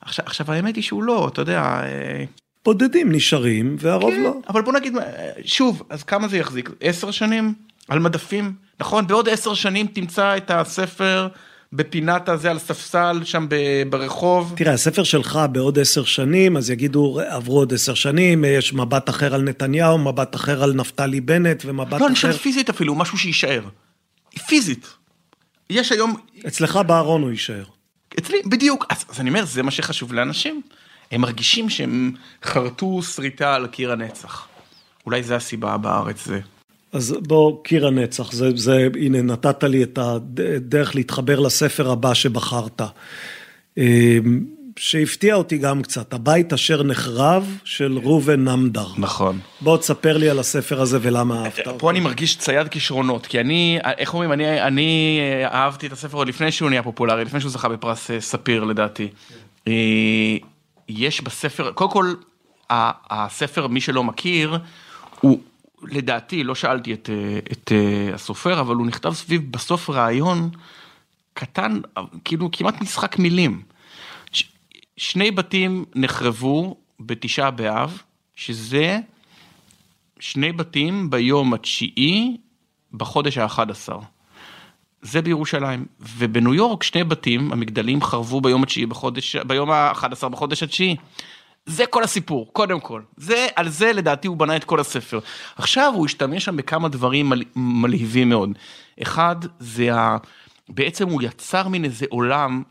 עכשיו, עכשיו האמת היא שהוא לא, אתה יודע, אה, בודדים נשארים, והרוב כן, לא. אבל בוא נגיד, אה, שוב, אז כמה זה יחזיק? עשר שנים? על מדפים? נכון, בעוד עשר שנים תמצא את הספר בפינת הזה על ספסל שם ברחוב. תראה, הספר שלך בעוד עשר שנים, אז יגידו, עברו עוד עשר שנים, יש מבט אחר על נתניהו, מבט אחר על נפתלי בנט, ומבט לא, אני אחר... חושב פיזית אפילו, משהו שיישאר. פיזית. יש היום, אצלך בארון הוא יישאר. אצלי, בדיוק, אז, אז אני אומר, זה מה שחשוב לאנשים. הם מרגישים שהם חרטו שריטה על קיר הנצח. אולי זה הסיבה בארץ זה. אז בוא, קיר הנצח, זה, זה, הנה, נתת לי את הדרך להתחבר לספר הבא שבחרת. אה, שהפתיע אותי גם קצת, הבית אשר נחרב של ראובן נמדר. נכון. בוא תספר לי על הספר הזה ולמה אהבת אותו. פה אני מרגיש צייד כישרונות, כי אני, איך אומרים, אני, אני אה, אהבתי את הספר עוד לפני שהוא נהיה פופולרי, לפני שהוא זכה בפרס אה, ספיר לדעתי. אה, יש בספר, קודם כל, הספר, מי שלא מכיר, הוא, לדעתי, לא שאלתי את, אה, את אה, הסופר, אבל הוא נכתב סביב בסוף רעיון קטן, כאילו כמעט משחק מילים. ש- שני בתים נחרבו בתשעה באב, שזה שני בתים ביום התשיעי בחודש האחד עשר. זה בירושלים. ובניו יורק שני בתים, המגדלים חרבו ביום התשיעי בחודש, ביום האחד עשר בחודש התשיעי. זה כל הסיפור, קודם כל. זה, על זה לדעתי הוא בנה את כל הספר. עכשיו הוא השתמש שם בכמה דברים מל, מלהיבים מאוד. אחד, זה ה... בעצם הוא יצר מין איזה עולם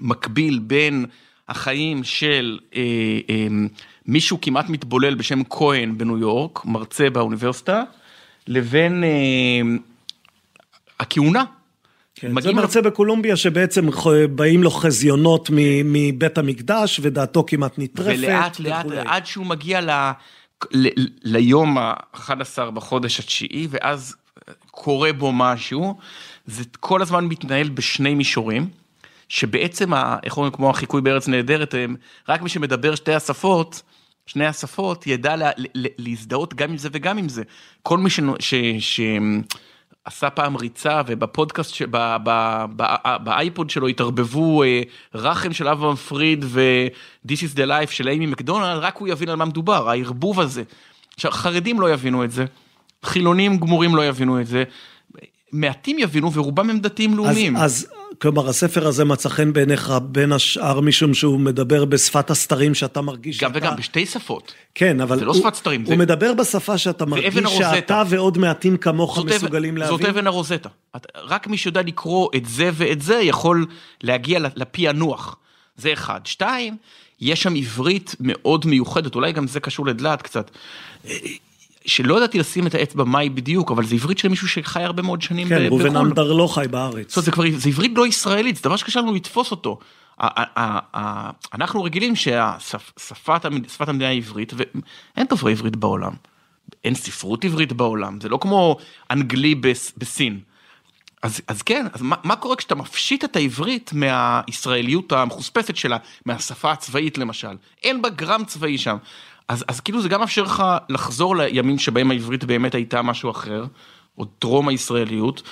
מקביל בין החיים של אה, אה, מישהו כמעט מתבולל בשם כהן בניו יורק, מרצה באוניברסיטה, לבין אה, הכהונה. כן, זה מרצה בקולומביה שבעצם באים לו חזיונות מ- מבית המקדש ודעתו כמעט נטרפת. ולאט לאט וכולי. עד שהוא מגיע ל- ליום ה-11 בחודש התשיעי, ואז קורה בו משהו, זה כל הזמן מתנהל בשני מישורים, שבעצם, ה- איך אומרים, כמו החיקוי בארץ נהדרת, הם- רק מי שמדבר שתי השפות, שני השפות, ידע לה, ל- להזדהות גם עם זה וגם עם זה. כל מי שנו- ש... ש... עשה פעם ריצה ובפודקאסט, ש- ב- ב- ב- באייפוד שלו התערבבו אה, רחם של אברהם פריד ו-This is the life של אימי מקדונלד, רק הוא יבין על מה מדובר, הערבוב הזה. עכשיו, חרדים לא יבינו את זה, חילונים גמורים לא יבינו את זה, מעטים יבינו ורובם הם דתיים אז, לאומיים. אז כלומר הספר הזה מצא חן בעיניך בין השאר משום שהוא מדבר בשפת הסתרים שאתה מרגיש גם שאתה... וגם בשתי שפות. כן, אבל זה לא הוא, שפת סתרים, הוא זה- מדבר בשפה שאתה מרגיש. שאתה ועוד מעטים כמוך זאת אבן- מסוגלים להבין. זאת אבן הרוזטה. רק מי שיודע לקרוא את זה ואת זה יכול להגיע ל- לפענוח. זה אחד. שתיים, יש שם עברית מאוד מיוחדת, אולי גם זה קשור לדלת קצת. שלא ידעתי לשים את האצבע מהי בדיוק, אבל זה עברית של מישהו שחי הרבה מאוד שנים כן, ב- ראובן בחו"ל. אמדר לא חי בארץ. זאת אומרת, זה עברית לא ישראלית, זה דבר שקשה לנו לתפוס אותו. אנחנו רגילים ששפת המדינה היא עברית, ואין דוברי עברית בעולם. אין ספרות עברית בעולם, זה לא כמו אנגלי בס- בסין. אז, אז כן, אז מה, מה קורה כשאתה מפשיט את העברית מהישראליות המחוספסת שלה, מהשפה הצבאית למשל? אין בה גרם צבאי שם. אז, אז כאילו זה גם מאפשר לך לחזור לימים שבהם העברית באמת הייתה משהו אחר, או טרום הישראליות,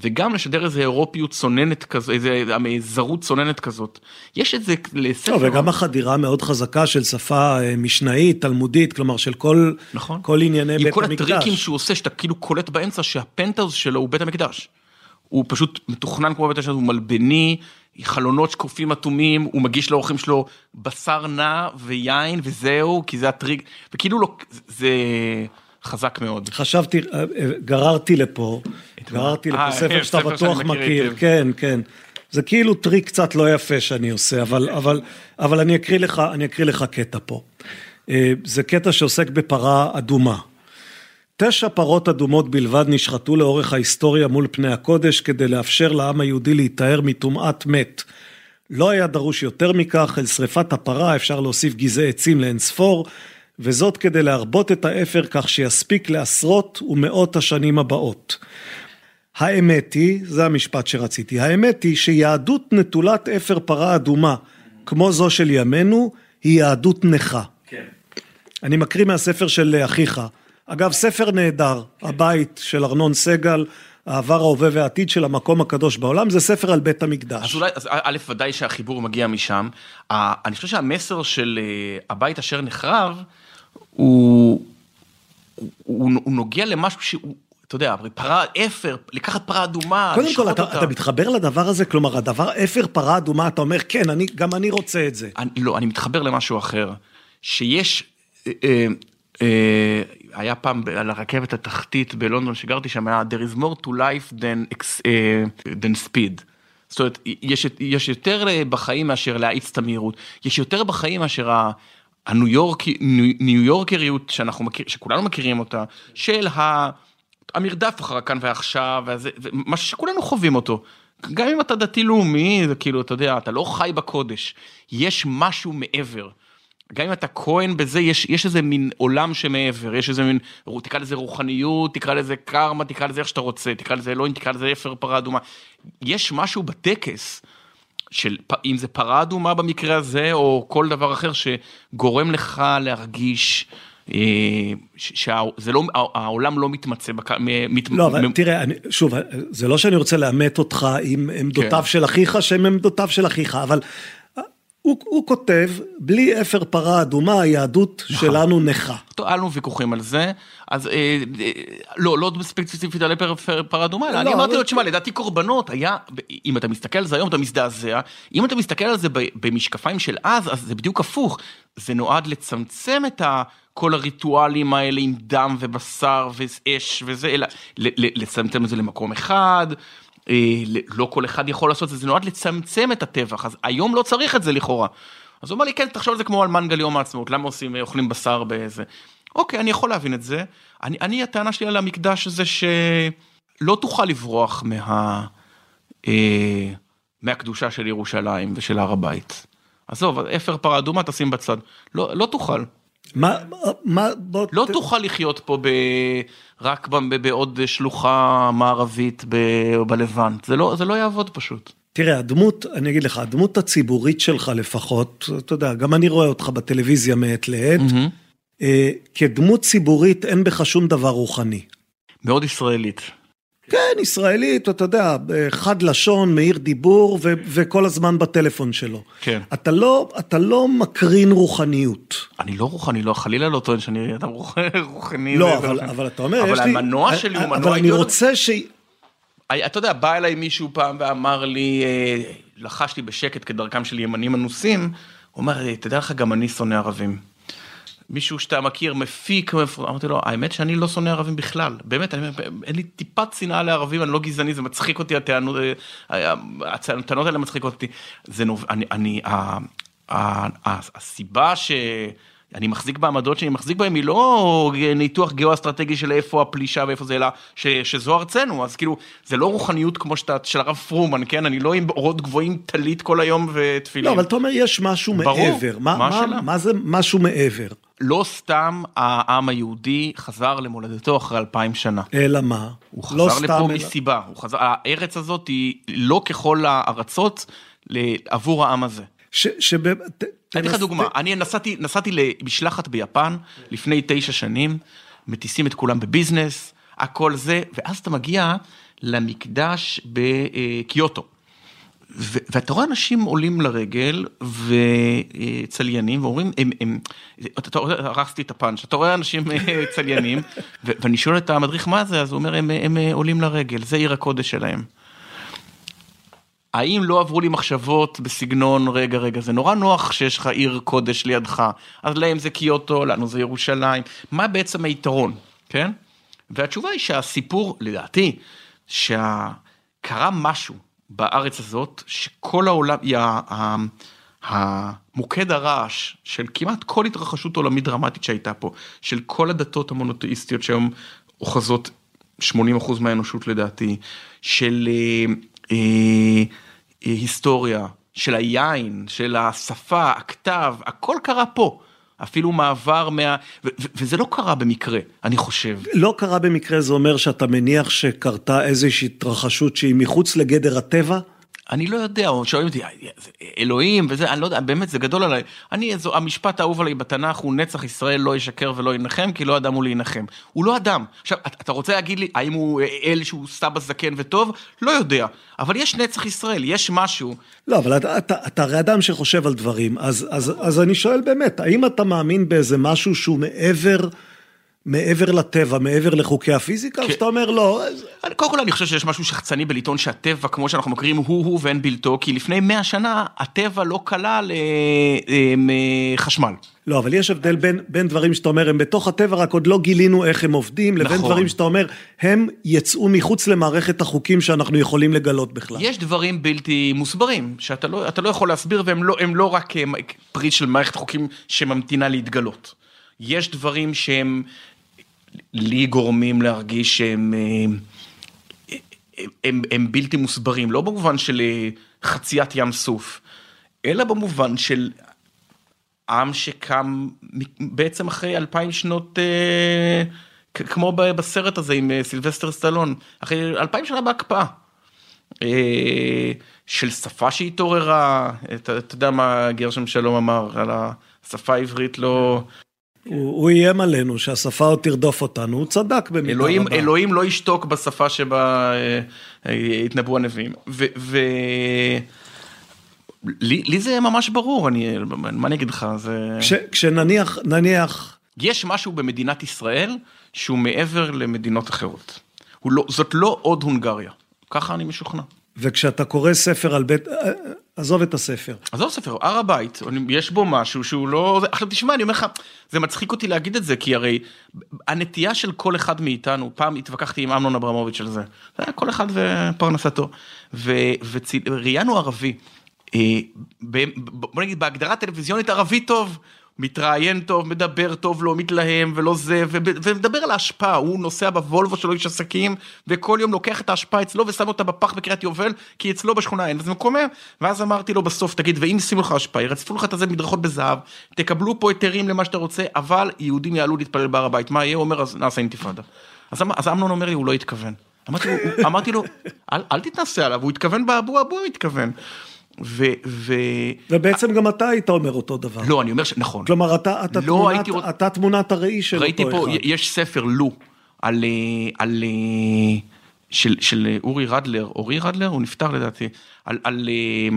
וגם לשדר איזה אירופיות צוננת כזו, איזה זרות צוננת כזאת. יש את זה לספר... לא, וגם החדירה המאוד חזקה של שפה אה, משנאית, תלמודית, כלומר של כל, נכון. כל ענייני עם בית כל המקדש. הטריקים שהוא עושה, שאתה כאילו קולט באמצע שהפנטהאוז שלו הוא בית המקדש. הוא פשוט מתוכנן כמו בית המקדש, הוא מלבני, חלונות שקופים אטומים, הוא מגיש לאורחים שלו בשר נא ויין וזהו, כי זה הטריק, וכאילו לא, זה חזק מאוד. חשבתי, אה, אה, גררתי לפה, גררתי לפה אה, ספר שאתה בטוח מכיר. כן, כן. זה כאילו טריק קצת לא יפה שאני עושה, אבל, אבל, אבל אני אקריא לך, אני אקריא לך קטע פה. זה קטע שעוסק בפרה אדומה. תשע פרות אדומות בלבד נשחטו לאורך ההיסטוריה מול פני הקודש כדי לאפשר לעם היהודי להיטהר מטומאת מת. לא היה דרוש יותר מכך, אל שרפת הפרה אפשר להוסיף גזעי עצים לאין ספור, וזאת כדי להרבות את האפר כך שיספיק לעשרות ומאות השנים הבאות. האמת היא, זה המשפט שרציתי, האמת היא שיהדות נטולת אפר פרה אדומה, כמו זו של ימינו, היא יהדות נכה. כן. אני מקריא מהספר של אחיך. אגב, ספר נהדר, הבית של ארנון סגל, העבר, ההווה והעתיד של המקום הקדוש בעולם, זה ספר על בית המקדש. אז אולי, אז א', ודאי שהחיבור מגיע משם. אני חושב שהמסר של אה, הבית אשר נחרב, הוא, הוא, הוא, נוגע למשהו שהוא, אתה יודע, פרה, אפר, לקחת פרה אדומה, קודם כל, לשחוט אתה, אותה. אתה מתחבר לדבר הזה, כלומר, הדבר, אפר פרה אדומה, אתה אומר, כן, אני, גם אני רוצה את זה. אני, לא, אני מתחבר למשהו אחר, שיש, אה, אה, אה, היה פעם על הרכבת התחתית בלונדון שגרתי שם, היה There is more to life than, אה, than speed. זאת אומרת, יש, יש יותר אה, בחיים מאשר להאיץ את המהירות, יש יותר בחיים מאשר. הניו יורק, ניו יורקריות שאנחנו מכיר, שכולנו מכירים אותה, של ה... המרדף אחר הכאן ועכשיו, ומה שכולנו חווים אותו. גם אם אתה דתי לאומי, זה כאילו, אתה יודע, אתה לא חי בקודש, יש משהו מעבר. גם אם אתה כהן בזה, יש, יש איזה מין עולם שמעבר, יש איזה מין, תקרא לזה רוחניות, תקרא לזה קרמה, תקרא לזה איך שאתה רוצה, תקרא לזה אלוהים, תקרא לזה אפר פרה אדומה. יש משהו בטקס, של אם זה פרה אדומה במקרה הזה, או כל דבר אחר שגורם לך להרגיש שזה לא, העולם לא מתמצא, מת... לא, אבל מ- תראה, אני, שוב, זה לא שאני רוצה לאמת אותך עם עמדותיו כן. של אחיך, שהן עמדותיו של אחיך, אבל הוא, הוא כותב, בלי אפר פרה אדומה, היהדות נכון. שלנו נכה. טוב, היה לנו ויכוחים על זה, אז אה, אה, לא, לא ספציפית על פר, פר, פרה אדומה, אלא לא, אני אמרתי לו, תשמע, לדעתי קורבנות היה, אם אתה מסתכל על זה היום אתה מזדעזע, אם אתה מסתכל על זה במשקפיים של אז, אז זה בדיוק הפוך, זה נועד לצמצם את ה... כל הריטואלים האלה עם דם ובשר ואש וזה, אלא לצמצם את זה למקום אחד. אה, לא כל אחד יכול לעשות את זה, זה נועד לצמצם את הטבח, אז היום לא צריך את זה לכאורה. אז הוא אמר לי, כן, תחשוב על זה כמו על מנגל יום העצמאות, למה עושים, אה, אוכלים בשר באיזה... אוקיי, אני יכול להבין את זה. אני, אני הטענה שלי על המקדש הזה שלא תוכל לברוח מה... אה, מהקדושה של ירושלים ושל הר הבית. עזוב, אפר פרה אדומה תשים בצד. לא, לא תוכל. מה, מה, בוא... לא ת- תוכל לחיות פה ב... רק ב... בעוד שלוחה מערבית ב... בלבנט, זה לא, זה לא יעבוד פשוט. תראה, הדמות, אני אגיד לך, הדמות הציבורית שלך לפחות, אתה יודע, גם אני רואה אותך בטלוויזיה מעת לעת, אה, כדמות ציבורית אין בך שום דבר רוחני. מאוד ישראלית. כן, ישראלית, אתה יודע, חד לשון, מאיר דיבור, ו- וכל הזמן בטלפון שלו. כן. אתה לא, אתה לא מקרין רוחניות. אני לא רוחני, לא, חלילה לא טוען שאני אדם רוח- רוחני. לא, אבל, אבל אתה אומר, אבל יש לי... המנוע שלי הוא מנוע אבל אני. רוצה ש... אתה יודע, בא אליי מישהו פעם ואמר לי, אה, לחש לי בשקט כדרכם של ימנים אנוסים, הוא אומר, "אה, תדע לך, גם אני שונא ערבים. מישהו שאתה מכיר, מפיק, מפ- אמרתי לו, האמת שאני לא שונא ערבים בכלל, באמת, אני, אין לי טיפת שנאה לערבים, אני לא גזעני, זה מצחיק אותי, הטענות, אה, הטענות האלה מצחיקות אותי. זה נוב... אני, אני, הסיבה ש... אני מחזיק בעמדות שאני מחזיק בהן היא לא ניתוח גיאו-אסטרטגי של איפה הפלישה ואיפה זה, אלא ש, שזו ארצנו, אז כאילו, זה לא רוחניות כמו שאתה, של הרב פרומן, כן? אני לא עם אורות גבוהים טלית כל היום ותפילין. לא, אבל אתה אומר, יש משהו ברור. מעבר. מה, מה מה? מה זה משהו מעבר? לא סתם העם היהודי חזר למולדתו אחרי אלפיים שנה. אלא מה? הוא לא חזר סתם, לפה אלא- מסיבה, הוא חזר, הארץ הזאת היא לא ככל הארצות עבור העם הזה. ש... שב... ת- אני אתן לך דוגמה, אני נסעתי, נסעתי למשלחת ביפן לפני תשע שנים, מטיסים את כולם בביזנס, הכל זה, ואז אתה מגיע למקדש בקיוטו. ו- ואתה רואה אנשים עולים לרגל וצליינים ואומרים, הם, הם, אתה, אתה, הרסתי את הפאנץ', אתה רואה אנשים אה, צליינים, ו- ואני שואל את המדריך מה זה, אז הוא אומר, הם, הם אה, עולים לרגל, זה עיר הקודש שלהם. האם לא עברו לי מחשבות בסגנון, רגע, רגע, זה נורא נוח שיש לך עיר קודש לידך, אז להם זה קיוטו, לנו זה ירושלים, מה בעצם היתרון, כן? והתשובה היא שהסיפור, לדעתי, שקרה משהו בארץ הזאת, שכל העולם, היא המוקד הרעש של כמעט כל התרחשות עולמית דרמטית שהייתה פה, של כל הדתות המונותאיסטיות שהיום אוחזות 80% מהאנושות לדעתי, של אה, היסטוריה, של היין, של השפה, הכתב, הכל קרה פה. אפילו מעבר מה... וזה לא קרה במקרה, אני חושב. לא קרה במקרה, זה אומר שאתה מניח שקרתה איזושהי התרחשות שהיא מחוץ לגדר הטבע? אני לא יודע, או שואלים אותי, זה אלוהים וזה, אני לא יודע, באמת זה גדול עליי. אני, זו, המשפט האהוב עליי בתנ"ך הוא נצח ישראל לא ישקר ולא ינחם, כי לא אדם הוא להנחם. הוא לא אדם. עכשיו, אתה רוצה להגיד לי, האם הוא אל שהוא סבא זקן וטוב? לא יודע. אבל יש נצח ישראל, יש משהו. לא, אבל אתה, אתה, אתה הרי אדם שחושב על דברים, אז, אז, אז אני שואל באמת, האם אתה מאמין באיזה משהו שהוא מעבר, מעבר לטבע, מעבר לחוקי הפיזיקה, או כן. שאתה אומר לא, קודם כל אני חושב שיש משהו שחצני בלטעון שהטבע כמו שאנחנו מכירים הוא הוא ואין בלתו כי לפני 100 שנה הטבע לא כלל אה, אה, חשמל. לא, אבל יש הבדל בין, בין דברים שאתה אומר, הם בתוך הטבע, רק עוד לא גילינו איך הם עובדים, לבין נכון. דברים שאתה אומר, הם יצאו מחוץ למערכת החוקים שאנחנו יכולים לגלות בכלל. יש דברים בלתי מוסברים שאתה לא, לא יכול להסביר והם לא, לא רק אה, פרי של מערכת חוקים שממתינה להתגלות. יש דברים שהם לי גורמים להרגיש שהם אה, הם, הם, בלתי מוסברים, לא במובן של אה, חציית ים סוף, אלא במובן של עם שקם בעצם אחרי אלפיים שנות, אה, כמו בסרט הזה עם סילבסטר סטלון, אחרי אלפיים שנה בהקפאה. אה, של שפה שהתעוררה, אתה, אתה יודע מה גרשם שלום אמר על השפה העברית לא... הוא, הוא איים עלינו שהשפה עוד תרדוף אותנו, הוא צדק במידה אלוהים, רבה. אלוהים לא ישתוק בשפה שבה אה, אה, התנבאו הנביאים. ו... ו... לי, לי זה ממש ברור, אני, מה אני אגיד לך, זה... כש, כשנניח, נניח, יש משהו במדינת ישראל שהוא מעבר למדינות אחרות. לא, זאת לא עוד הונגריה, ככה אני משוכנע. וכשאתה קורא ספר על בית, עזוב את הספר. עזוב ספר, הר הבית, יש בו משהו שהוא לא... עכשיו תשמע, אני אומר לך, זה מצחיק אותי להגיד את זה, כי הרי הנטייה של כל אחד מאיתנו, פעם התווכחתי עם אמנון אברמוביץ' על זה, זה היה כל אחד ופרנסתו, וראיינו ערבי, אה, בוא נגיד בהגדרה טלוויזיונית ערבי טוב, מתראיין טוב, מדבר טוב, לא מתלהם ולא זה, ומדבר על ההשפעה, הוא נוסע בוולבו שלו איש עסקים, וכל יום לוקח את ההשפעה אצלו ושם אותה בפח בקריית יובל, כי אצלו בשכונה אין, זה מקומם. ואז אמרתי לו בסוף, תגיד, ואם ישימו לך השפעה, ירצפו לך את הזה מדרכות בזהב, תקבלו פה היתרים למה שאתה רוצה, אבל יהודים יעלו להתפלל בהר הבית, מה יהיה? הוא אומר, אז נעשה אינתיפאדה. אז, אמ- אז אמנון אומר לי, הוא לא התכוון. אמרתי לו, אמרתי לו, אל, אל תתנסה עליו, הוא התכוון באבו אבו, התכוון. ו... ו... ובעצם גם אתה היית אומר אותו דבר. לא, אני אומר ש... נכון. כלומר, אתה, אתה, לא תמונת, הייתי אתה תמונת הראי של ראיתי אותו פה, אחד. יש ספר לו, על, אה, על, אה, של, של אורי רדלר, אורי רדלר? הוא נפטר לדעתי, על, על אה,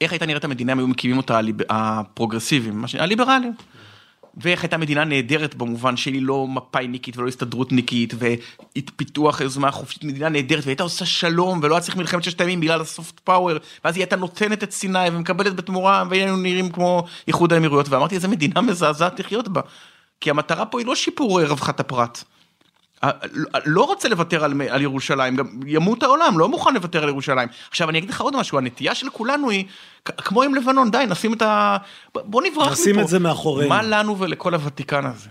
איך הייתה נראית המדינה אם היו מקימים אותה הליב- הפרוגרסיביים, הליברלים. ואיך הייתה מדינה נהדרת במובן שהיא לא מפאיניקית ולא הסתדרותניקית ופיתוח יוזמה חופשית, מדינה נהדרת והייתה עושה שלום ולא היה צריך מלחמת ששת הימים בגלל הסופט פאוור ואז היא הייתה נותנת את סיני ומקבלת בתמורה והיינו נראים כמו איחוד האמירויות ואמרתי איזה מדינה מזעזעת לחיות בה. כי המטרה פה היא לא שיפור אה, רווחת הפרט. ה- לא רוצה לוותר על, על ירושלים, גם ימות העולם, לא מוכן לוותר על ירושלים. עכשיו אני אגיד לך עוד משהו, הנטייה של כולנו היא, כמו עם לבנון, די, נשים את ה... בוא נברח מפה. נשים את זה מאחורינו. מה לנו ולכל הוותיקן הזה?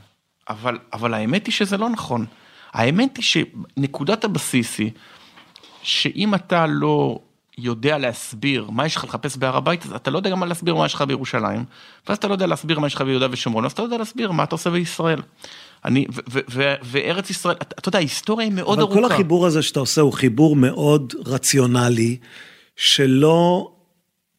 אבל, אבל האמת היא שזה לא נכון. האמת היא שנקודת הבסיס היא, שאם אתה לא יודע להסביר מה יש לך לחפש בהר הבית, אז אתה לא יודע גם מה להסביר מה יש לך בירושלים, ואז אתה לא יודע להסביר מה יש לך ביהודה ושומרון, אז אתה לא יודע להסביר מה אתה עושה בישראל. אני, ו- ו- ו- וארץ ישראל, אתה יודע, ההיסטוריה היא מאוד אבל ארוכה. כל החיבור הזה שאתה עושה הוא חיבור מאוד רציונלי, שלא,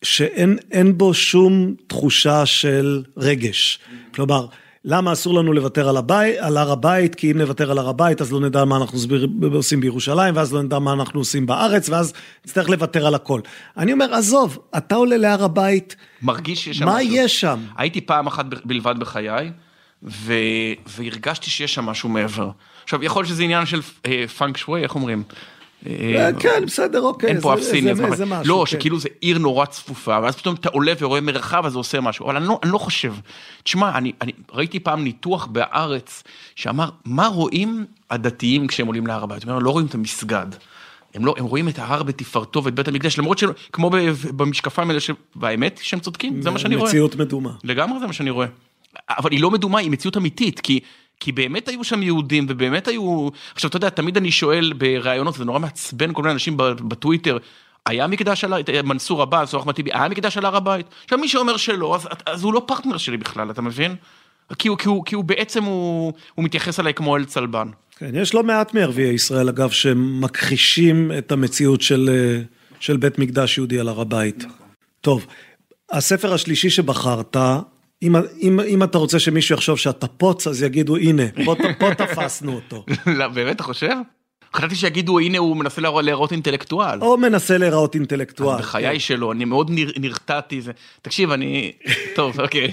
שאין אין בו שום תחושה של רגש. כלומר, למה אסור לנו לוותר על, הבית, על הר הבית? כי אם נוותר על הר הבית אז לא נדע מה אנחנו סביר, עושים בירושלים, ואז לא נדע מה אנחנו עושים בארץ, ואז נצטרך לוותר על הכל. אני אומר, עזוב, אתה עולה להר הבית, מרגיש שיש שם מה משהו. יש שם? הייתי פעם אחת בלבד בחיי, ו... והרגשתי שיש שם משהו מעבר. עכשיו, יכול להיות שזה עניין של אה, פאנק שווי, איך אומרים? אה, כן, בסדר, אוקיי. אין פה אף סיני, לא, כן. שכאילו זה עיר נורא צפופה, ואז פתאום אתה עולה ורואה מרחב, אז זה עושה משהו, אבל אני לא, אני לא חושב. תשמע, אני, אני ראיתי פעם ניתוח בהארץ, שאמר, מה רואים הדתיים כשהם עולים להר הבית? לא רואים את המסגד. הם, לא, הם רואים את ההר בתפארתו ואת בית המקדש, למרות שכמו במשקפיים האלה. והאמת שהם צודקים, זה מה שאני רואה. מציאות מדומה. לגמרי זה מה שאני רואה. אבל היא לא מדומה, היא מציאות אמיתית, כי, כי באמת היו שם יהודים, ובאמת היו... עכשיו, אתה יודע, תמיד אני שואל בראיונות, זה נורא מעצבן כל מיני אנשים ב- בטוויטר, היה מקדש על הר... מנסור עבאס או אחמד טיבי, היה מקדש על הר הבית? עכשיו, מי שאומר שלא, אז, אז הוא לא פרטנר שלי בכלל, אתה מבין? כי הוא, כי הוא, כי הוא בעצם, הוא, הוא מתייחס אליי כמו אל צלבן. כן, יש לא מעט מערביי ישראל, אגב, שמכחישים את המציאות של, של בית מקדש יהודי על הר הבית. טוב, הספר השלישי שבחרת, אם, אם, אם אתה רוצה שמישהו יחשוב שאתה פוץ, אז יגידו, הנה, פה, פה תפסנו אותו. לא, באמת, אתה חושב? חשבתי שיגידו, הנה הוא מנסה להראות, להראות אינטלקטואל. או מנסה להיראות אינטלקטואל. בחיי שלו, אני מאוד נר, נרתעתי, זה... תקשיב, אני... טוב, אוקיי.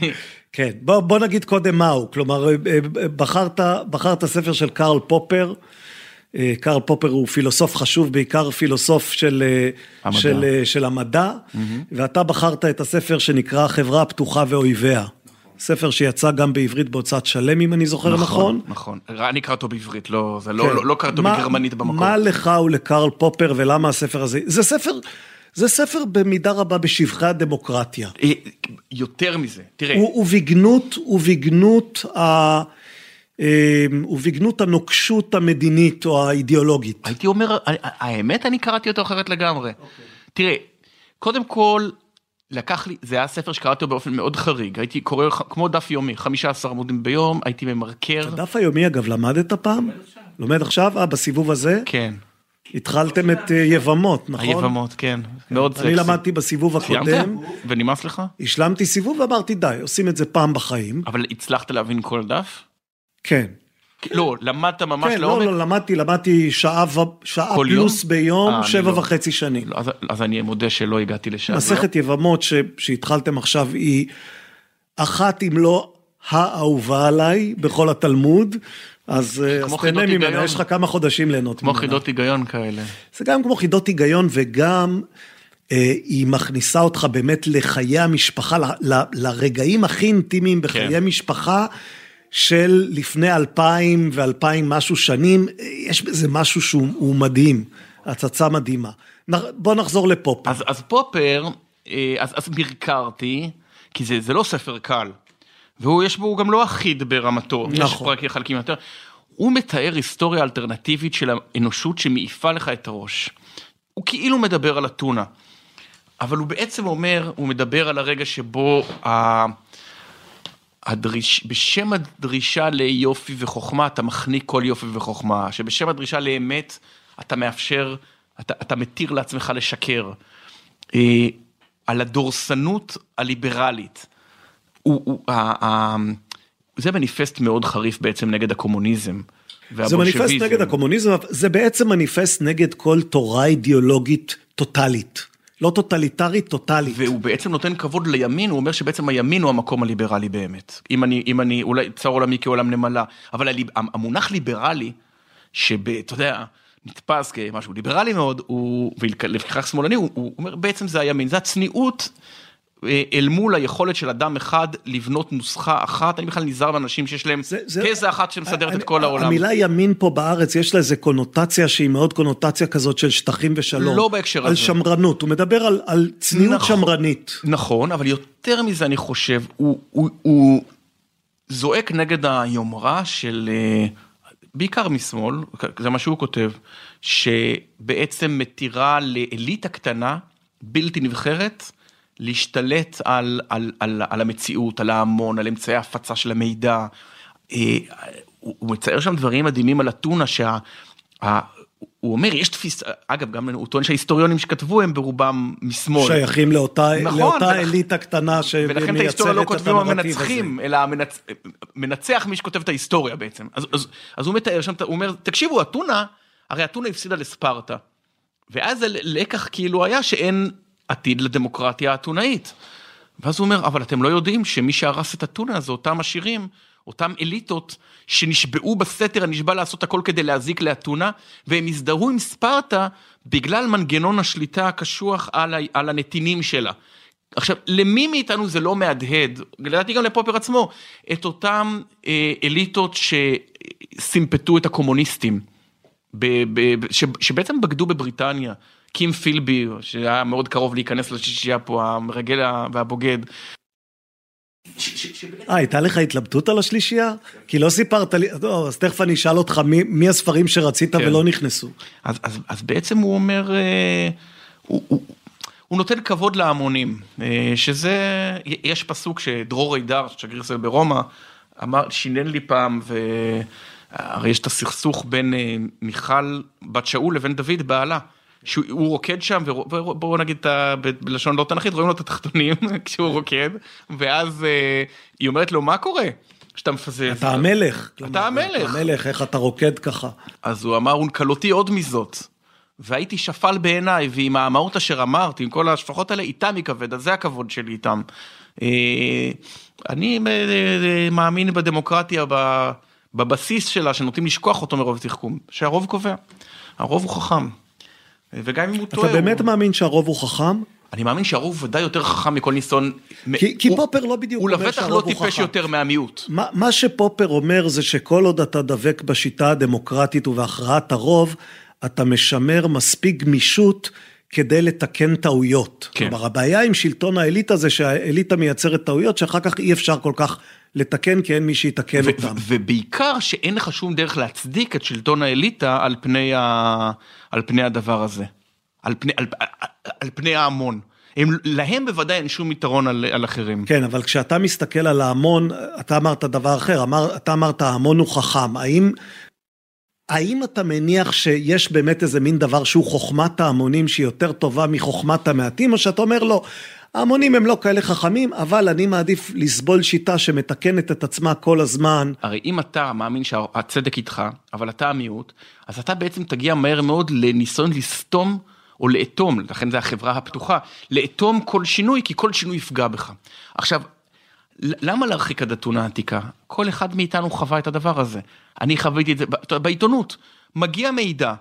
כן, בוא, בוא נגיד קודם מהו, כלומר, אה, אה, בחרת, בחרת ספר של קרל פופר, אה, קרל פופר הוא פילוסוף חשוב, בעיקר פילוסוף של המדע. של, של המדע, ואתה בחרת את הספר שנקרא חברה פתוחה ואויביה. ספר שיצא גם בעברית בהוצאת שלם, אם אני זוכר נכון. נכון. אני אקרא אותו בעברית, לא, זה כן. לא, לא, לא קרא אותו מה- בגרמנית במקום. מה לך ולקרל פופר ולמה הספר הזה? זה ספר, זה ספר במידה רבה בשבחי הדמוקרטיה. אה, יותר מזה, תראה, ובגנות, ובגנות, ה- אה, ובגנות הנוקשות המדינית או האידיאולוגית. הייתי אומר, האמת, אני קראתי אותו אחרת לגמרי. תראה, קודם כל, לקח לי, זה היה ספר שקראתי באופן מאוד חריג, הייתי קורא כמו דף יומי, 15 עמודים ביום, הייתי ממרקר. דף היומי אגב, למדת פעם? לומד עכשיו? אה, בסיבוב הזה? כן, התחלתם את אה, יבמות, נכון? היבמות, כן, מאוד סקסי. אני למדתי בסיבוב? הקודם, ונמאס לך? השלמתי סיבוב ואמרתי די, עושים את זה פעם בחיים. אבל הצלחת להבין כל דף? כן. לא, למדת ממש כן, לא, לעומק? לא, למדתי, למדתי שעה, שעה פלוס יום? ביום, אה, אני שבע לא. וחצי שנים. לא, אז, אז אני מודה שלא הגעתי לשם. מסכת יבמות ש- שהתחלתם עכשיו היא אחת אם לא האהובה עליי בכל התלמוד, אז אה, אז כמו תהנה ממנה. יש לך כמה חודשים ליהנות כמו ממנה. חידות היגיון כאלה. זה גם כמו חידות היגיון וגם אה, היא מכניסה אותך באמת לחיי המשפחה, ל, ל, לרגעים הכי אינטימיים בחיי כן. משפחה. של לפני אלפיים ואלפיים משהו שנים, יש בזה משהו שהוא הוא מדהים, הצצה מדהימה. בוא נחזור לפופ. אז, אז פופר, אה, אז, אז מרקרתי, כי זה, זה לא ספר קל. והוא יש בו, הוא גם לא אחיד ברמתו, יש נכון. פרקים חלקים יותר. הוא מתאר היסטוריה אלטרנטיבית של האנושות שמעיפה לך את הראש. הוא כאילו מדבר על אתונה, אבל הוא בעצם אומר, הוא מדבר על הרגע שבו ה... הדריש, בשם הדרישה ליופי וחוכמה אתה מחניק כל יופי וחוכמה, שבשם הדרישה לאמת אתה מאפשר, אתה, אתה מתיר לעצמך לשקר. אה, על הדורסנות הליברלית. הוא, הוא, ה, ה, זה מניפסט מאוד חריף בעצם נגד הקומוניזם. זה מניפסט נגד הקומוניזם, זה בעצם מניפסט נגד כל תורה אידיאולוגית טוטאלית. לא טוטליטרית, טוטאלית. והוא בעצם נותן כבוד לימין, הוא אומר שבעצם הימין הוא המקום הליברלי באמת. אם אני, אם אני, אולי צר עולמי כעולם נמלה, אבל הליב, המונח ליברלי, שאתה יודע, נתפס כמשהו ליברלי מאוד, הוא, ולפיכך שמאלני, הוא, הוא אומר בעצם זה הימין, זה הצניעות אל מול היכולת של אדם אחד לבנות נוסחה אחת, אני בכלל נזהר באנשים שיש להם תזה אחת שמסדרת את כל העולם. המילה ימין פה בארץ יש לה איזה קונוטציה שהיא מאוד קונוטציה כזאת של שטחים ושלום. לא בהקשר הזה. על שמרנות, הוא מדבר על, על צניעות נכון, שמרנית. נכון, אבל יותר מזה אני חושב, הוא, הוא, הוא זועק נגד היומרה של, אה, בעיקר משמאל, זה מה שהוא כותב, שבעצם מתירה לאליטה קטנה, בלתי נבחרת, להשתלט על, על, על, על המציאות, על ההמון, על אמצעי ההפצה של המידע. אה, הוא הוא מצייר שם דברים מדהימים על אתונה, שה... ה- הוא אומר, יש תפיסה, אגב, גם הוא טוען שההיסטוריונים שכתבו הם ברובם משמאל. שייכים לאותה, נכון, לאותה ולכ- אליטה קטנה שמייצרת ולכן את ההיסטוריה לא את כותבים הנרטיב המנצחים, הזה. אלא המנצ... מנצח מי שכותב את ההיסטוריה בעצם. אז, אז, אז הוא מתאר שם, הוא אומר, תקשיבו, אתונה, הרי אתונה הפסידה לספרטה. ואז הלקח כאילו היה שאין עתיד לדמוקרטיה האתונאית. ואז הוא אומר, אבל אתם לא יודעים שמי שהרס את אתונה זה אותם עשירים, אותם אליטות שנשבעו בסתר הנשבע לעשות הכל כדי להזיק לאתונה, והם הזדהו עם ספרטה בגלל מנגנון השליטה הקשוח על, ה- על הנתינים שלה. עכשיו, למי מאיתנו זה לא מהדהד, לדעתי גם לפופר עצמו, את אותם אה, אליטות שסימפטו את הקומוניסטים, ב, ב, ש, שבעצם בגדו בבריטניה. קים פילבי, שהיה מאוד קרוב להיכנס לשישייה פה, המרגל והבוגד. אה, הייתה לך התלבטות על השלישייה? כי לא סיפרת לי, טוב, אז תכף אני אשאל אותך מי, מי הספרים שרצית כן. ולא נכנסו. אז, אז, אז בעצם הוא אומר, אה, הוא, הוא, הוא נותן כבוד להמונים, אה, שזה, יש פסוק שדרור אידר, שגריר ישראל ברומא, אמר, שינן לי פעם, והרי יש את הסכסוך בין אה, מיכל בת שאול לבין דוד בעלה. שהוא הוא רוקד שם ובואו נגיד את ה- בלשון לא תנכית רואים לו את התחתונים כשהוא רוקד ואז אה, היא אומרת לו מה קורה שאתה מפזז. אתה המלך. אתה המלך. המלך, איך אתה רוקד ככה. אז הוא אמר, ונקלותי עוד מזאת. והייתי שפל בעיניי, ועם המהות אשר אמרת, עם כל השפחות האלה, איתם יכבד, אז זה הכבוד שלי איתם. אה, אני אה, מאמין בדמוקרטיה, בבסיס שלה, שנוטים לשכוח אותו מרוב תחכום, שהרוב קובע. הרוב הוא חכם. וגם אם הוא אתה טועה, באמת הוא... מאמין שהרוב הוא חכם? אני מאמין שהרוב ודאי יותר חכם מכל ניסיון. כי- כי הוא- פופר לא בדיוק הוא אומר לבטח לא שהרוב הוא טיפש חכם. יותר מהמיעוט. מה, מה שפופר אומר זה שכל עוד אתה דבק בשיטה הדמוקרטית ובהכרעת הרוב, אתה משמר מספיק גמישות כדי לתקן טעויות. כן. כלומר, הבעיה עם שלטון האליטה זה שהאליטה מייצרת טעויות שאחר כך אי אפשר כל כך לתקן כי אין מי שיתקן אותם. ובעיקר שאין לך שום דרך להצדיק את שלטון האליטה על פני, ה... על פני הדבר הזה. על פני, על, על, על פני ההמון. הם, להם בוודאי אין שום יתרון על, על אחרים. כן, אבל כשאתה מסתכל על ההמון, אתה אמרת דבר אחר, אמר, אתה אמרת ההמון הוא חכם. האם, האם אתה מניח שיש באמת איזה מין דבר שהוא חוכמת ההמונים שהיא יותר טובה מחוכמת המעטים, או שאתה אומר לא, ההמונים הם לא כאלה חכמים, אבל אני מעדיף לסבול שיטה שמתקנת את עצמה כל הזמן. הרי אם אתה מאמין שהצדק איתך, אבל אתה המיעוט, אז אתה בעצם תגיע מהר מאוד לניסיון לסתום או לאטום, לכן זה החברה הפתוחה, לאטום כל שינוי, כי כל שינוי יפגע בך. עכשיו, למה להרחיק עד אתונה העתיקה? כל אחד מאיתנו חווה את הדבר הזה. אני חוויתי את זה בעיתונות. מגיע מידע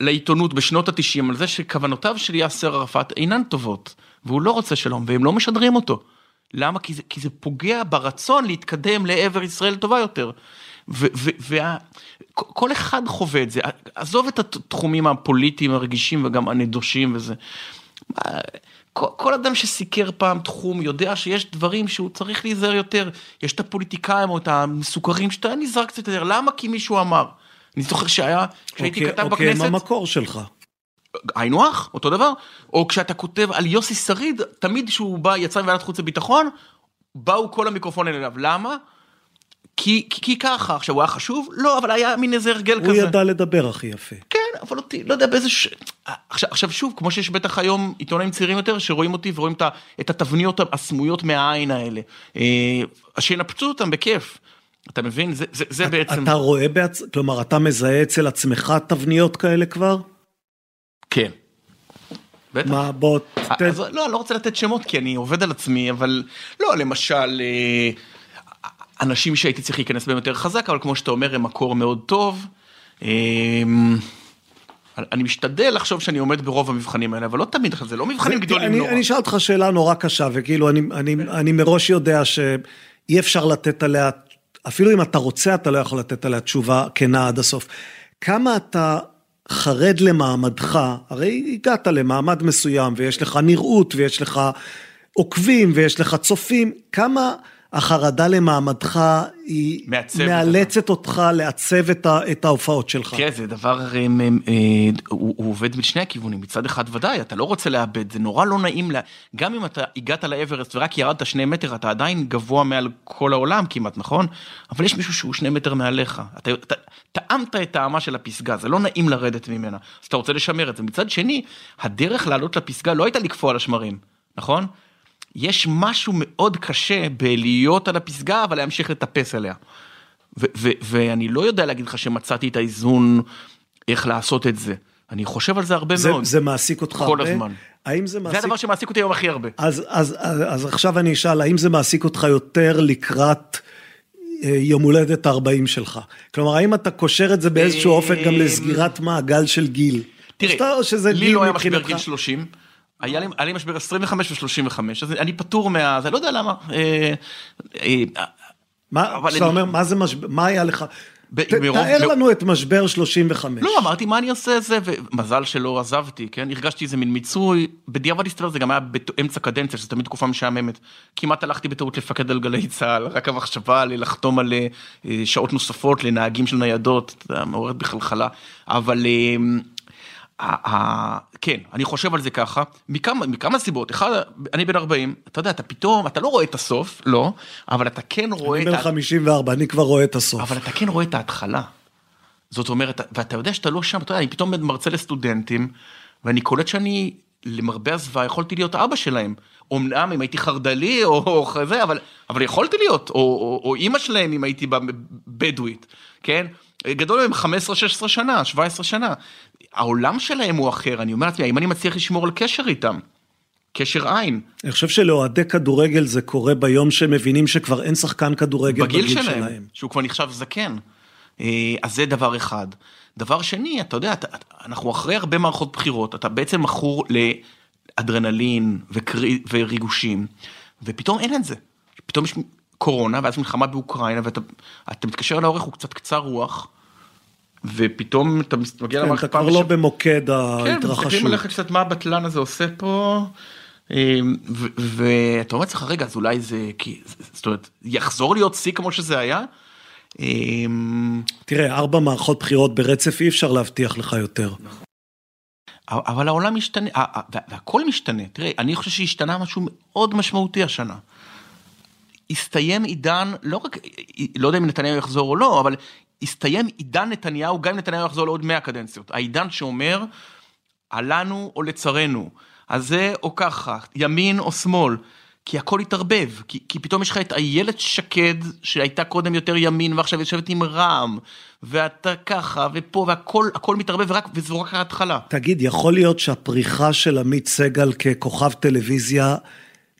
לעיתונות בשנות התשעים על זה שכוונותיו של יאסר ערפאת אינן טובות, והוא לא רוצה שלום, והם לא משדרים אותו. למה? כי זה, כי זה פוגע ברצון להתקדם לעבר ישראל טובה יותר. וכל אחד חווה את זה, עזוב את התחומים הפוליטיים הרגישים וגם הנדושים וזה. כל, כל אדם שסיקר פעם תחום יודע שיש דברים שהוא צריך להיזהר יותר. יש את הפוליטיקאים או את המסוכרים שאתה נזהר קצת יותר. למה? כי מישהו אמר. אני זוכר שהיה, כשהייתי אוקיי, כתב אוקיי, בכנסת, מה המקור שלך? היינו הך, אותו דבר. או כשאתה כותב על יוסי שריד, תמיד כשהוא בא, יצא מוועדת חוץ וביטחון, באו כל המיקרופונים אליו. למה? כי, כי, כי ככה, עכשיו הוא היה חשוב? לא, אבל היה מין איזה הרגל הוא כזה. ידע לדבר הכי יפה. כן, אבל אותי, לא יודע באיזה ש... עכשיו, עכשיו שוב, כמו שיש בטח היום עיתונאים צעירים יותר, שרואים אותי ורואים את, את התבניות הסמויות מהעין האלה. אה, אז שינפצו אותם בכיף. אתה מבין? זה, זה, זה בעצם... אתה רואה בעצ... כלומר, אתה מזהה אצל עצמך תבניות כאלה כבר? כן. בטח. מה, בוא, תן... אז לא, אני לא רוצה לתת שמות כי אני עובד על עצמי, אבל לא, למשל, אה, אנשים שהייתי צריך להיכנס בהם יותר חזק, אבל כמו שאתה אומר, הם מקור מאוד טוב. אה, אני משתדל לחשוב שאני עומד ברוב המבחנים האלה, אבל לא תמיד, זה לא מבחנים זה- גדולים אני, נורא. אני אשאל אותך שאלה נורא קשה, וכאילו, אני, אני, אני מראש יודע שאי אפשר לתת עליה, אפילו אם אתה רוצה, אתה לא יכול לתת עליה תשובה כנה עד הסוף. כמה אתה חרד למעמדך, הרי הגעת למעמד מסוים, ויש לך נראות, ויש לך עוקבים, ויש לך צופים, כמה החרדה למעמדך היא מאלצת אותך לעצב את, ה, את ההופעות שלך? תראה, זה דבר, אה, אה, הוא הוא עובד בשני הכיוונים, מצד אחד ודאי, אתה לא רוצה לאבד, זה נורא לא נעים, לה- גם אם אתה הגעת לאברסט ורק ירדת שני מטר, אתה עדיין גבוה מעל כל העולם כמעט, נכון? אבל יש מישהו שהוא שני מטר מעליך, אתה, אתה טעמת את טעמה של הפסגה, זה לא נעים לרדת ממנה, אז אתה רוצה לשמר את זה. מצד שני, הדרך לעלות לפסגה לא הייתה לקפוא על השמרים, נכון? יש משהו מאוד קשה בלהיות על הפסגה, אבל להמשיך לטפס עליה. ו- ו- ואני לא יודע להגיד לך שמצאתי את האיזון איך לעשות את זה. אני חושב על זה הרבה זה, מאוד. זה מעסיק אותך כל הרבה? הזמן. האם זה מעסיק... זה הדבר שמעסיק אותי היום הכי הרבה. אז, אז, אז, אז עכשיו אני אשאל, האם זה מעסיק אותך יותר לקראת אה, יום הולדת 40 שלך? כלומר, האם אתה קושר את זה באיזשהו אה, אופן גם לסגירת מעגל של גיל? תראה, לי לא היה משבר? גיל 30, היה לי, היה לי משבר 25 ו-35, אז אני פטור מה... זה לא יודע למה. אה, אה, מה, אבל כשאתה אני- אומר, מה זה משבר, מה היה לך? ב- ת, מרוב- תאר לא- לנו את משבר 35. לא, אמרתי מה אני עושה זה, ומזל שלא עזבתי, כן? הרגשתי איזה מין מיצוי, בדיעבד הסתבר זה גם היה באמצע קדנציה, שזו תמיד תקופה משעממת. כמעט הלכתי בטעות לפקד על גלי צה"ל, רק המחשבה לחתום על אה, שעות נוספות לנהגים של ניידות, זה היה מעורר בי חלחלה, אבל... כן, אני חושב על זה ככה, מכמה, סיבות, אחד, אני בן 40, אתה יודע, אתה פתאום, אתה לא רואה את הסוף, לא, אבל אתה כן רואה אני את בן ה... 54, אני כבר רואה את הסוף. אבל אתה כן רואה את ההתחלה. זאת אומרת, ואתה יודע שאתה לא שם, אתה יודע, אני פתאום מרצה לסטודנטים, ואני קולט שאני, למרבה הזוועה, יכולתי להיות אבא שלהם. אמנם אם הייתי חרד"לי או, או כזה, אבל, אבל יכולתי להיות, או, או, או אימא שלהם אם הייתי בדואית, כן? גדול מהם 15-16 שנה, 17 שנה. העולם שלהם הוא אחר, אני אומר לעצמי, האם אני מצליח לשמור על קשר איתם? קשר עין. אני חושב שלאוהדי כדורגל זה קורה ביום שהם מבינים שכבר אין שחקן כדורגל בגיל בגיל שלהם, שלהם. שהוא כבר נחשב זקן. אה, אז זה דבר אחד. דבר שני, אתה יודע, אתה, אנחנו אחרי הרבה מערכות בחירות, אתה בעצם מכור לאדרנלין וקרי, וריגושים, ופתאום אין את זה. פתאום יש קורונה, ואז מלחמה באוקראינה, ואתה אתה מתקשר לעורך, הוא קצת קצר רוח, ופתאום אתה מגיע כן, למערכת אתה כבר לא במוקד כן, ההתרחשות. מסתכלים עליך קצת מה הבטלן הזה עושה פה, אמ, ואתה אומר לעצמך, רגע, אז אולי זה, כי, זאת אומרת, יחזור להיות שיא כמו שזה היה? אמ, תראה, ארבע מערכות בחירות ברצף אי אפשר להבטיח לך יותר. אבל העולם משתנה, והכל משתנה. תראה, אני חושב שהשתנה משהו מאוד משמעותי השנה. הסתיים עידן, לא רק, לא יודע אם נתניהו יחזור או לא, אבל הסתיים עידן נתניהו, גם אם נתניהו יחזור לעוד 100 קדנציות. העידן שאומר, עלינו או לצרינו, אז זה או ככה, ימין או שמאל. כי הכל התערבב, כי, כי פתאום יש לך את איילת שקד שהייתה קודם יותר ימין ועכשיו יושבת עם רע"מ, ואתה ככה ופה והכל הכל מתערבב ורק, וזו רק ההתחלה. תגיד, יכול להיות שהפריחה של עמית סגל ככוכב טלוויזיה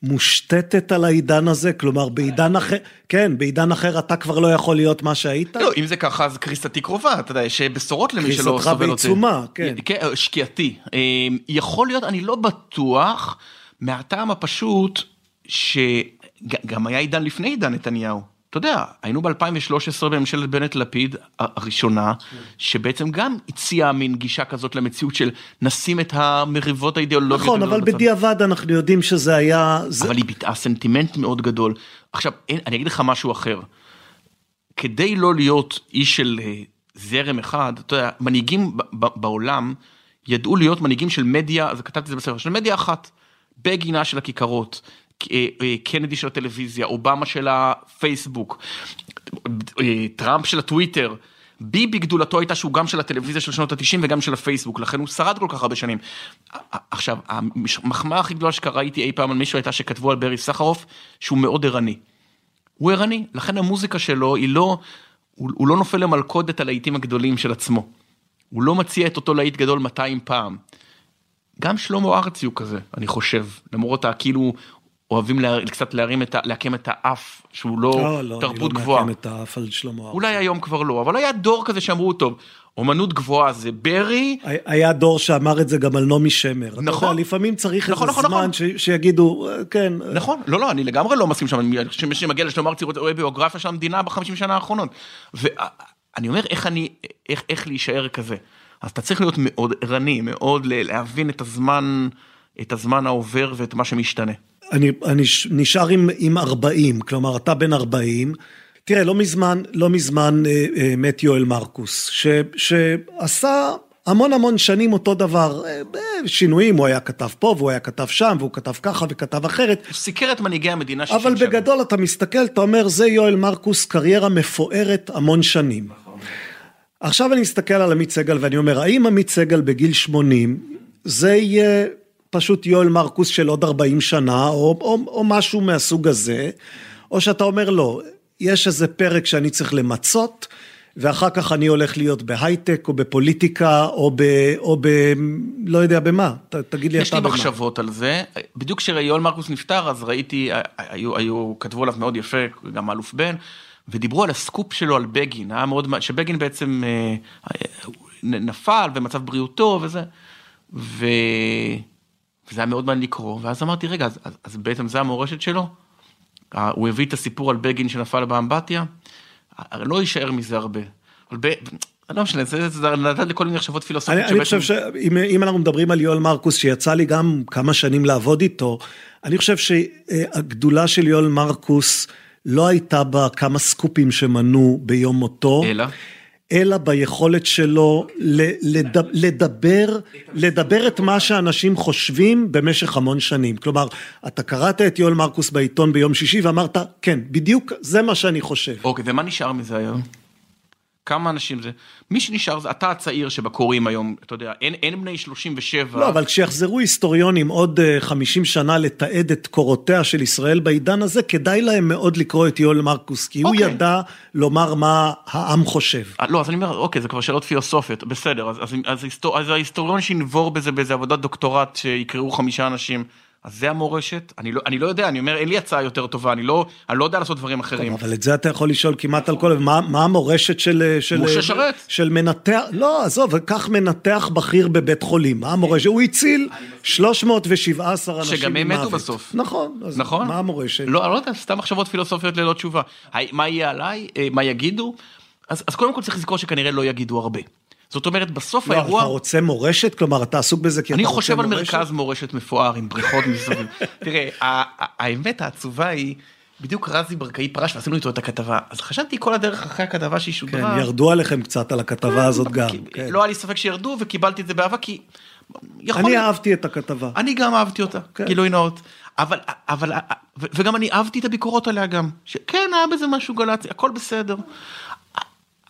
מושתתת על העידן הזה? כלומר, בעידן אחר, כן, בעידן אחר אתה כבר לא יכול להיות מה שהיית? לא, אם זה ככה אז קריסתי קרובה, אתה יודע, יש בשורות למי שלא קריסתך סובל אותי. בעיצומה, כן. כן, שקיעתי. אה, יכול להיות, אני לא בטוח, מהטעם הפשוט, שגם היה עידן לפני עידן נתניהו. אתה יודע, היינו ב-2013 בממשלת בנט-לפיד הראשונה, שבעצם גם הציעה מין גישה כזאת למציאות של נשים את המריבות האידיאולוגיות. נכון, אבל בצד. בדיעבד אנחנו יודעים שזה היה... זה... אבל היא ביטאה סנטימנט מאוד גדול. עכשיו, אין, אני אגיד לך משהו אחר. כדי לא להיות איש של אה, זרם אחד, אתה יודע, מנהיגים בעולם ידעו להיות מנהיגים של מדיה, אז כתבתי את זה בספר, של מדיה אחת. בגינה של הכיכרות, קנדי של הטלוויזיה, אובמה של הפייסבוק, אה, טראמפ של הטוויטר. ביבי גדולתו הייתה שהוא גם של הטלוויזיה של שנות ה-90 וגם של הפייסבוק, לכן הוא שרד כל כך הרבה שנים. עכשיו, המחמאה הכי גדולה שראיתי אי פעם על מישהו הייתה שכתבו על ברי סחרוף, שהוא מאוד ערני. הוא ערני, לכן המוזיקה שלו היא לא, הוא, הוא לא נופל למלכודת הלהיטים הגדולים של עצמו. הוא לא מציע את אותו להיט גדול 200 פעם. גם שלמה ארצי הוא כזה, אני חושב, למרות הכאילו אוהבים לה, קצת להרים את ה... לעקם את האף, שהוא לא, לא, לא תרבות גבוהה. לא, אני לא מעקם את האף על שלמה ארצי. אולי היום כבר לא, אבל היה דור כזה שאמרו, טוב, אומנות גבוהה זה ברי. היה דור שאמר את זה גם על נעמי שמר. נכון. יודע, לפעמים צריך נכון, איזה נכון, זמן נכון. ש, שיגידו, כן. נכון, לא, לא, אני לגמרי לא מסכים שם, אני חושב שמגיע לשלמה ארצי רואה ביוגרפיה של המדינה בחמישים שנה האחרונות. ואני אומר, איך אני, איך, איך להישאר כזה. אז אתה צריך להיות מאוד ערני, מאוד להבין את הזמן, את הזמן העובר ואת מה שמשתנה. אני, אני נשאר עם, עם 40, כלומר אתה בן 40. תראה, לא מזמן, לא מזמן אה, אה, מת יואל מרקוס, ש, שעשה המון המון שנים אותו דבר, אה, שינויים, הוא היה כתב פה והוא היה כתב שם והוא כתב ככה וכתב אחרת. הוא סיקר את מנהיגי המדינה 60 שנה. אבל בגדול אתה מסתכל, אתה אומר, זה יואל מרקוס, קריירה מפוארת המון שנים. עכשיו אני מסתכל על עמית סגל ואני אומר, האם עמית סגל בגיל 80, זה יהיה פשוט יואל מרקוס של עוד 40 שנה, או, או, או משהו מהסוג הזה, או שאתה אומר, לא, יש איזה פרק שאני צריך למצות, ואחר כך אני הולך להיות בהייטק, או בפוליטיקה, או ב... או ב לא יודע במה, ת, תגיד לי אתה במה. יש לי מחשבות על זה, בדיוק כשיואל מרקוס נפטר, אז ראיתי, היו, היו, כתבו עליו מאוד יפה, גם אלוף בן. ודיברו על הסקופ שלו על בגין, היה מאוד, שבגין בעצם אה, נפל ומצב בריאותו וזה, ו... וזה היה מאוד מעניין לקרוא, ואז אמרתי, רגע, אז, אז, אז בעצם זה המורשת שלו? הוא הביא את הסיפור על בגין שנפל באמבטיה? לא יישאר מזה הרבה. אבל ב... לא משנה, זה נתן לי כל מיני מחשבות פילוסופיות. אני, אני חושב שאם אנחנו מדברים על יואל מרקוס, שיצא לי גם כמה שנים לעבוד איתו, אני חושב שהגדולה של יואל מרקוס, לא הייתה בה כמה סקופים שמנו ביום מותו. אלא? אלא ביכולת שלו לדבר, לדבר, את מה שאנשים חושבים במשך המון שנים. כלומר, אתה קראת את יואל מרקוס בעיתון ביום שישי ואמרת, כן, בדיוק זה מה שאני חושב. אוקיי, ומה נשאר מזה היום? כמה אנשים זה, מי שנשאר זה אתה הצעיר שבקוראים היום, אתה יודע, אין, אין בני 37. לא, אבל כשיחזרו היסטוריונים עוד 50 אה, שנה לתעד את קורותיה של ישראל בעידן הזה, כדאי להם מאוד לקרוא את יואל מרקוס, כי אוקיי. הוא ידע לומר מה העם חושב. אה, לא, אז אני אומר, אוקיי, זה כבר שאלות פילוסופיות, בסדר, אז, אז, אז, אז ההיסטוריון שינבור בזה באיזה עבודת דוקטורט שיקראו חמישה אנשים. אז זה המורשת, אני לא, אני לא יודע, אני אומר, אין לי הצעה יותר טובה, אני לא, אני לא יודע לעשות דברים אחרים. טוב, אבל את זה אתה יכול לשאול כמעט על כל, מה, מה המורשת של, של, משה שרת. של מנתח, לא, עזוב, קח מנתח בכיר בבית חולים, מה המורשת? הוא הציל 317 אנשים שגם הם מתו בסוף. נכון, אז נכון? מה המורשת? לא, אני לא יודע, סתם מחשבות פילוסופיות ללא תשובה. מה יהיה עליי, אה, מה יגידו? אז, אז קודם כל צריך לזכור שכנראה לא יגידו הרבה. זאת אומרת, בסוף לא, האירוע... אתה רוצה מורשת? כלומר, אתה עסוק בזה כי אתה רוצה מורשת? אני חושב על מרכז מורשת מפואר עם בריכות מסביב. תראה, האמת העצובה היא... בדיוק רזי ברקאי פרש ועשינו איתו את הכתבה אז חשבתי כל הדרך אחרי הכתבה שהיא שודרה. כן, ירדו עליכם קצת על הכתבה הזאת גם. כן. לא היה לי ספק שירדו וקיבלתי את זה באהבה כי. אני אהבתי את הכתבה. אני גם אהבתי אותה, כן. גילוי נאות. אבל, אבל, וגם אני אהבתי את הביקורות עליה גם. שכן, היה בזה משהו גלצי, הכל בסדר.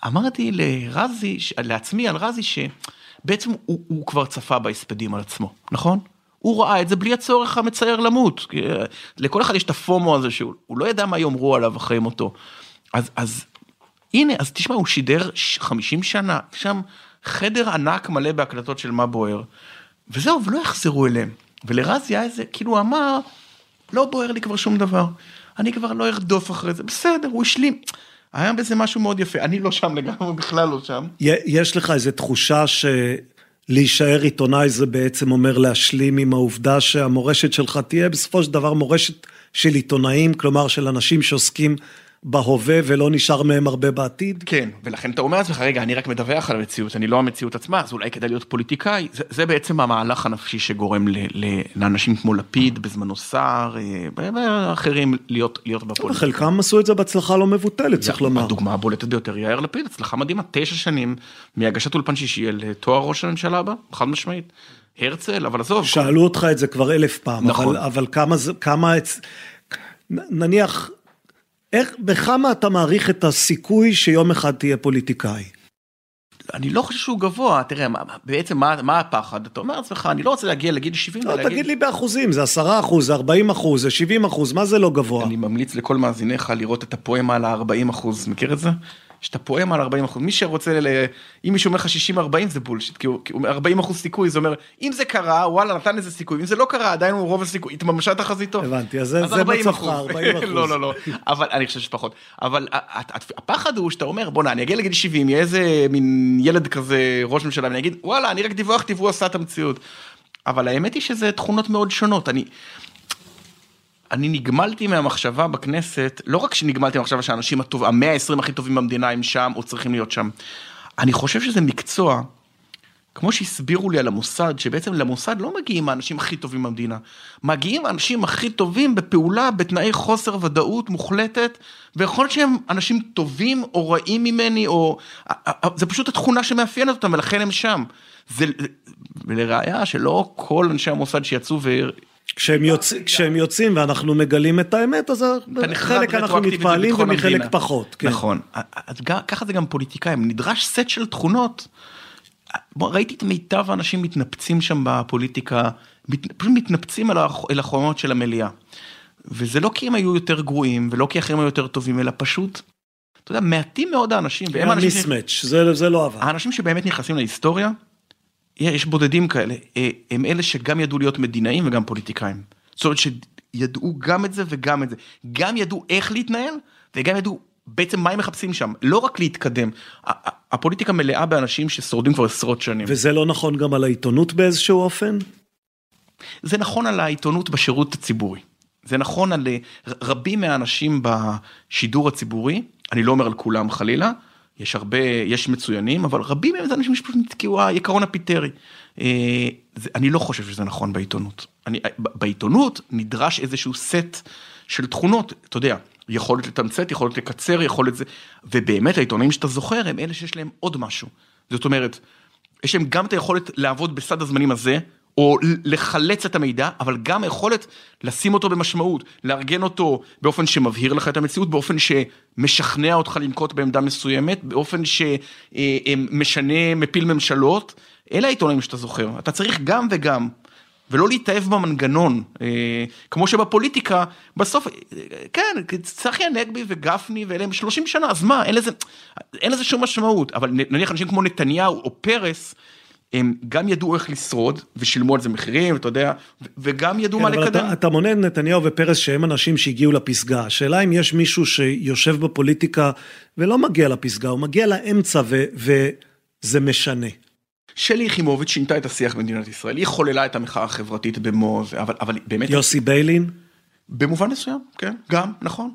אמרתי לרזי, לעצמי על רזי, שבעצם הוא, הוא כבר צפה בהספדים על עצמו, נכון? הוא ראה את זה בלי הצורך המצער למות. אה, לכל אחד יש את הפומו הזה שהוא לא ידע מה יאמרו עליו אחרי מותו. אז, אז הנה, אז תשמע, הוא שידר 50 שנה, שם חדר ענק מלא בהקלטות של מה בוער, וזהו, ולא יחזרו אליהם. ולרזי היה איזה, כאילו הוא אמר, לא בוער לי כבר שום דבר, אני כבר לא ארדוף אחרי זה, בסדר, הוא השלים. היה בזה משהו מאוד יפה, אני לא שם לגמרי, בכלל לא שם. יש לך איזו תחושה שלהישאר עיתונאי זה בעצם אומר להשלים עם העובדה שהמורשת שלך תהיה בסופו של דבר מורשת של עיתונאים, כלומר של אנשים שעוסקים בהווה ולא נשאר מהם הרבה בעתיד? כן, ולכן אתה אומר לעצמך, רגע, אני רק מדווח על המציאות, אני לא המציאות עצמה, אז אולי כדאי להיות פוליטיקאי. זה, זה בעצם המהלך הנפשי שגורם ל, ל, לאנשים כמו לפיד, בזמנו סער, אה, ואחרים להיות, להיות בפוליטיקה. חלקם עשו את זה בהצלחה לא מבוטלת, צריך לומר. הדוגמה הבולטת ביותר, יאיר לפיד, הצלחה מדהימה, תשע שנים מהגשת אולפן שישי אל תואר ראש הממשלה הבא, חד משמעית. הרצל, אבל עזוב. שאלו אותך את זה כבר אלף פעם, נכון. אבל, אבל כמה, כמה, נניח, איך, בכמה אתה מעריך את הסיכוי שיום אחד תהיה פוליטיקאי? אני לא חושב שהוא גבוה, תראה, מה- בעצם מה, מה הפחד? אתה אומר לעצמך, אני לא רוצה להגיע לגיל 70, לא, תגיד לי באחוזים, זה עשרה אחוז, זה ארבעים אחוז, זה שבעים אחוז, מה זה לא גבוה? אני ממליץ לכל מאזיניך לראות את הפואמה על ה-40 אחוז, מכיר את זה? יש את הפואמה על 40 אחוז, מי שרוצה, ל... אם מישהו אומר לך 60-40 זה בולשיט, כי הוא כי הוא אומר 40 אחוז סיכוי, זה אומר, אם זה קרה, וואלה, נתן איזה סיכוי, אם זה לא קרה, עדיין הוא רוב הסיכוי, התממשה תחזיתו. הבנתי, אז זה- אז זה 40 מצבך, אחוז. 40 אחוז. לא, לא, לא, אבל אני חושב שפחות. אבל הפחד הוא שאתה אומר, בוא'נה, אני אגיע לגיל 70, יהיה איזה מין ילד כזה, ראש ממשלה, ואני אגיד, וואלה, אני רק דיווחתי והוא עשה את המציאות. אבל האמת היא שזה תכונות מאוד שונות. אני, אני נגמלתי מהמחשבה בכנסת, לא רק שנגמלתי מהמחשבה שהאנשים הטוב, המאה ה-20 הכי טובים במדינה הם שם או צריכים להיות שם. אני חושב שזה מקצוע, כמו שהסבירו לי על המוסד, שבעצם למוסד לא מגיעים האנשים הכי טובים במדינה. מגיעים האנשים הכי טובים בפעולה בתנאי חוסר ודאות מוחלטת, ויכול להיות שהם אנשים טובים או רעים ממני, או... זה פשוט התכונה שמאפיינת אותם ולכן הם שם. זה לראיה שלא כל אנשי המוסד שיצאו. כשהם, יוצ... כשהם יוצאים ואנחנו מגלים את האמת, אז חלק אנחנו מתפעלים ומחלק המדינה. פחות. כן. נכון, אז ככה זה גם פוליטיקאים, נדרש סט של תכונות. בוא, ראיתי את מיטב האנשים מתנפצים שם בפוליטיקה, מת, פשוט מתנפצים אל, אל החומות של המליאה. וזה לא כי הם היו יותר גרועים, ולא כי אחרים היו יותר טובים, אלא פשוט, אתה יודע, מעטים מאוד האנשים, והם היה ש- מיסמץ', זה, זה לא עבד. האנשים שבאמת נכנסים להיסטוריה, יש בודדים כאלה, אה, הם אלה שגם ידעו להיות מדינאים וגם פוליטיקאים. זאת אומרת שידעו גם את זה וגם את זה. גם ידעו איך להתנהל וגם ידעו בעצם מה הם מחפשים שם, לא רק להתקדם. הפוליטיקה מלאה באנשים ששורדים כבר עשרות שנים. וזה לא נכון גם על העיתונות באיזשהו אופן? זה נכון על העיתונות בשירות הציבורי. זה נכון על אה, רבים מהאנשים בשידור הציבורי, אני לא אומר על כולם חלילה, יש הרבה, יש מצוינים, אבל רבים מהם זה אנשים שפשוט נתקעו העיקרון הפיטרי. אה, אני לא חושב שזה נכון בעיתונות. אני, ב- בעיתונות נדרש איזשהו סט של תכונות, אתה יודע, יכולת לתמצת, יכולת לקצר, יכולת זה, ובאמת העיתונאים שאתה זוכר הם אלה שיש להם עוד משהו. זאת אומרת, יש להם גם את היכולת לעבוד בסד הזמנים הזה, או לחלץ את המידע, אבל גם היכולת לשים אותו במשמעות, לארגן אותו באופן שמבהיר לך את המציאות, באופן שמשכנע אותך לנקוט בעמדה מסוימת, באופן שמשנה, מפיל ממשלות. אלה העיתונאים שאתה זוכר, אתה צריך גם וגם. ולא להתאהב במנגנון, אה, כמו שבפוליטיקה, בסוף, אה, כן, צחי הנגבי וגפני ואלה הם 30 שנה, אז מה, אין לזה, אין לזה שום משמעות, אבל נניח אנשים כמו נתניהו או פרס, הם גם ידעו איך לשרוד ושילמו על זה מחירים, אתה יודע, וגם ידעו כן, מה לקדם. אתה, אתה מונה את נתניהו ופרס שהם אנשים שהגיעו לפסגה. השאלה אם יש מישהו שיושב בפוליטיקה ולא מגיע לפסגה, הוא מגיע לאמצע ו, וזה משנה. שלי יחימוביץ' שינתה את השיח במדינת ישראל, היא חוללה את המחאה החברתית במו אבל, אבל באמת, יוסי ביילין, במובן מסוים, כן, גם, נכון.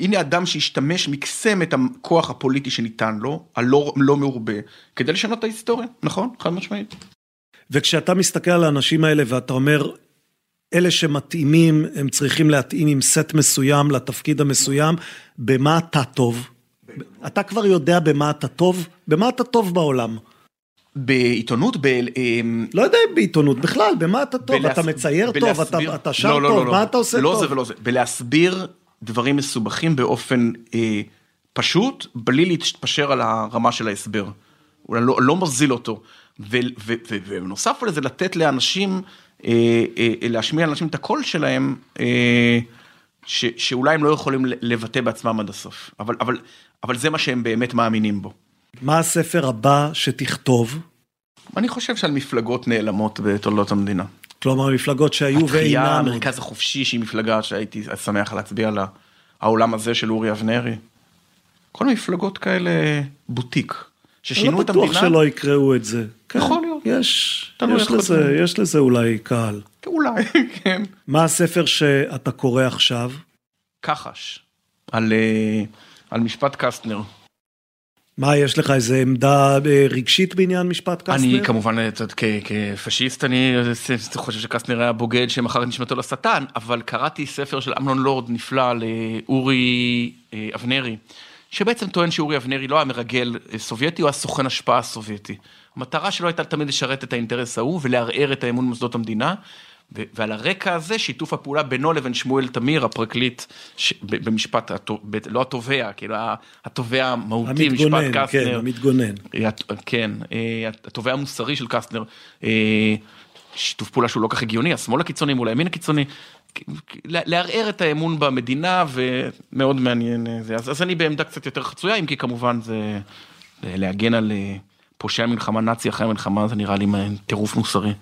הנה אדם שהשתמש, מקסם את הכוח הפוליטי שניתן לו, הלא לא מעורבה, כדי לשנות את ההיסטוריה, נכון? חד משמעית. וכשאתה מסתכל על האנשים האלה ואתה אומר, אלה שמתאימים, הם צריכים להתאים עם סט מסוים לתפקיד המסוים, במה אתה טוב? אתה כבר יודע במה אתה טוב? במה אתה טוב בעולם? בעיתונות, ב... אמ, לא יודע אם בעיתונות, בכלל, במה אתה טוב? בלהס- אתה מצייר טוב, אתה, בלהסביר- אתה שר לא, לא, טוב, לא, לא. מה אתה עושה לא טוב? זה ולא זה, בלהסביר דברים מסובכים באופן אה, פשוט, בלי להתפשר על הרמה של ההסבר. אולי לא, לא מוזיל אותו. ובנוסף לזה, לתת לאנשים, אה, אה, להשמיע לאנשים את הקול שלהם, אה, ש- שאולי הם לא יכולים לבטא בעצמם עד הסוף. אבל, אבל, אבל זה מה שהם באמת מאמינים בו. מה הספר הבא שתכתוב? אני חושב שעל מפלגות נעלמות בתולדות המדינה. כלומר, מפלגות שהיו התחייה, ואינן. עוד. המרכז החופשי שהיא מפלגה שהייתי שמח להצביע לה, העולם הזה של אורי אבנרי. כל מפלגות כאלה בוטיק, ששינו אני את לא בטוח המדינה, שלא יקראו את זה. כן, יכול להיות. יש, תלוי יש, לזה. יש לזה אולי קהל. אולי, כן. מה הספר שאתה קורא עכשיו? כחש, על, אה, על משפט קסטנר. מה, יש לך איזה עמדה אה, רגשית בעניין משפט קסטנר? אני כמובן, כפשיסט, אני חושב שקסטנר היה בוגד שמכר את נשמתו לשטן, אבל קראתי ספר של אמנון לורד נפלא לאורי אה, אבנרי, שבעצם טוען שאורי אבנרי לא היה מרגל אה, סובייטי, הוא היה סוכן השפעה סובייטי. המטרה שלו הייתה תמיד לשרת את האינטרס ההוא ולערער את האמון במוסדות המדינה. ועל הרקע הזה שיתוף הפעולה בינו לבין שמואל תמיר הפרקליט ש- במשפט, התו- ב- לא התובע, כאילו התובע המהותי משפט המתגונן, כן, קסטנר. המתגונן. אה, כן, התובע המוסרי של קסטנר, אה, שיתוף פעולה שהוא לא כך הגיוני, השמאל הקיצוני מול הימין הקיצוני, לערער את האמון במדינה ומאוד מעניין אה, זה, אז, אז אני בעמדה קצת יותר חצויה, אם כי כמובן זה להגן על פושע מלחמה נאצי אחרי המלחמה, זה נראה לי טירוף מוסרי.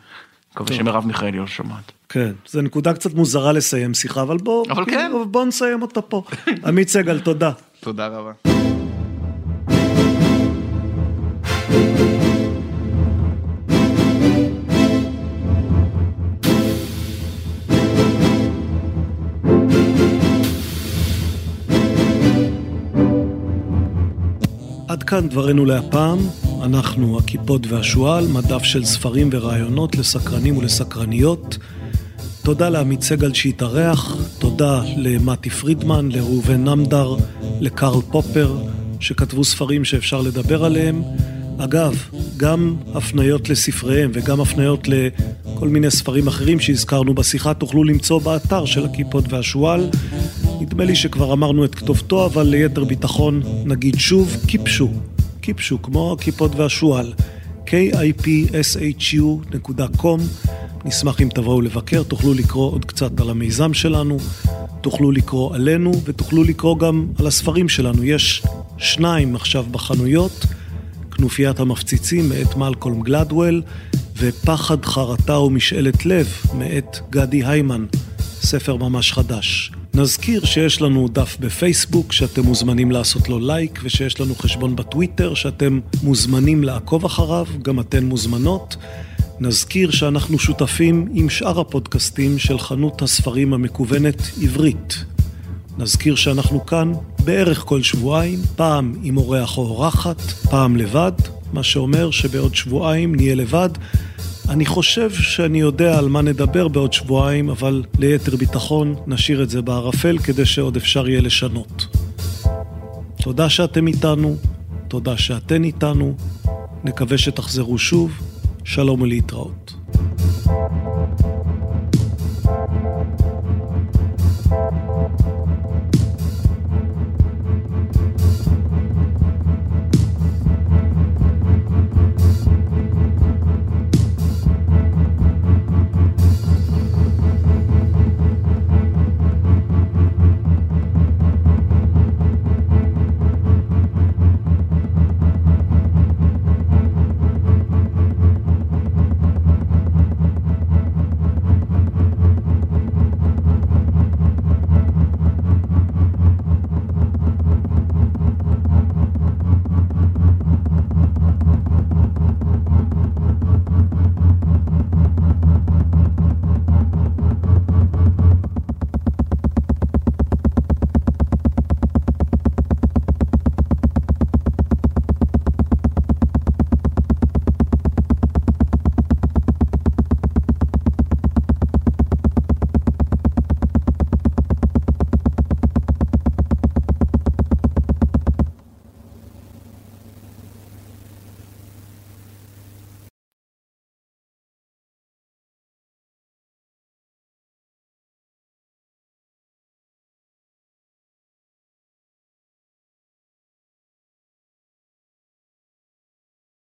מקווה שמרב מיכאלי לא שומעת. כן, זו נקודה קצת מוזרה לסיים שיחה, אבל בוא, אבל כן. בוא נסיים אותה פה. עמית סגל, תודה. תודה רבה. כאן דברינו להפעם, אנחנו הקיפוד והשועל, מדף של ספרים ורעיונות לסקרנים ולסקרניות. תודה לעמית סגל שהתארח, תודה למתי פרידמן, לראובן נמדר, לקרל פופר, שכתבו ספרים שאפשר לדבר עליהם. אגב, גם הפניות לספריהם וגם הפניות לכל מיני ספרים אחרים שהזכרנו בשיחה תוכלו למצוא באתר של הקיפוד והשועל. נדמה לי שכבר אמרנו את כתובתו, אבל ליתר ביטחון נגיד שוב, קיפשו. קיפשו, כמו הקיפוד והשועל. kipshu.com נשמח אם תבואו לבקר, תוכלו לקרוא עוד קצת על המיזם שלנו, תוכלו לקרוא עלינו ותוכלו לקרוא גם על הספרים שלנו. יש שניים עכשיו בחנויות, כנופיית המפציצים מאת מלקולם גלדוול ופחד, חרטה ומשאלת לב מאת גדי היימן, ספר ממש חדש. נזכיר שיש לנו דף בפייסבוק שאתם מוזמנים לעשות לו לייק ושיש לנו חשבון בטוויטר שאתם מוזמנים לעקוב אחריו, גם אתן מוזמנות. נזכיר שאנחנו שותפים עם שאר הפודקאסטים של חנות הספרים המקוונת עברית. נזכיר שאנחנו כאן בערך כל שבועיים, פעם עם אורח או אורחת, פעם לבד, מה שאומר שבעוד שבועיים נהיה לבד. אני חושב שאני יודע על מה נדבר בעוד שבועיים, אבל ליתר ביטחון נשאיר את זה בערפל כדי שעוד אפשר יהיה לשנות. תודה שאתם איתנו, תודה שאתן איתנו, נקווה שתחזרו שוב, שלום ולהתראות.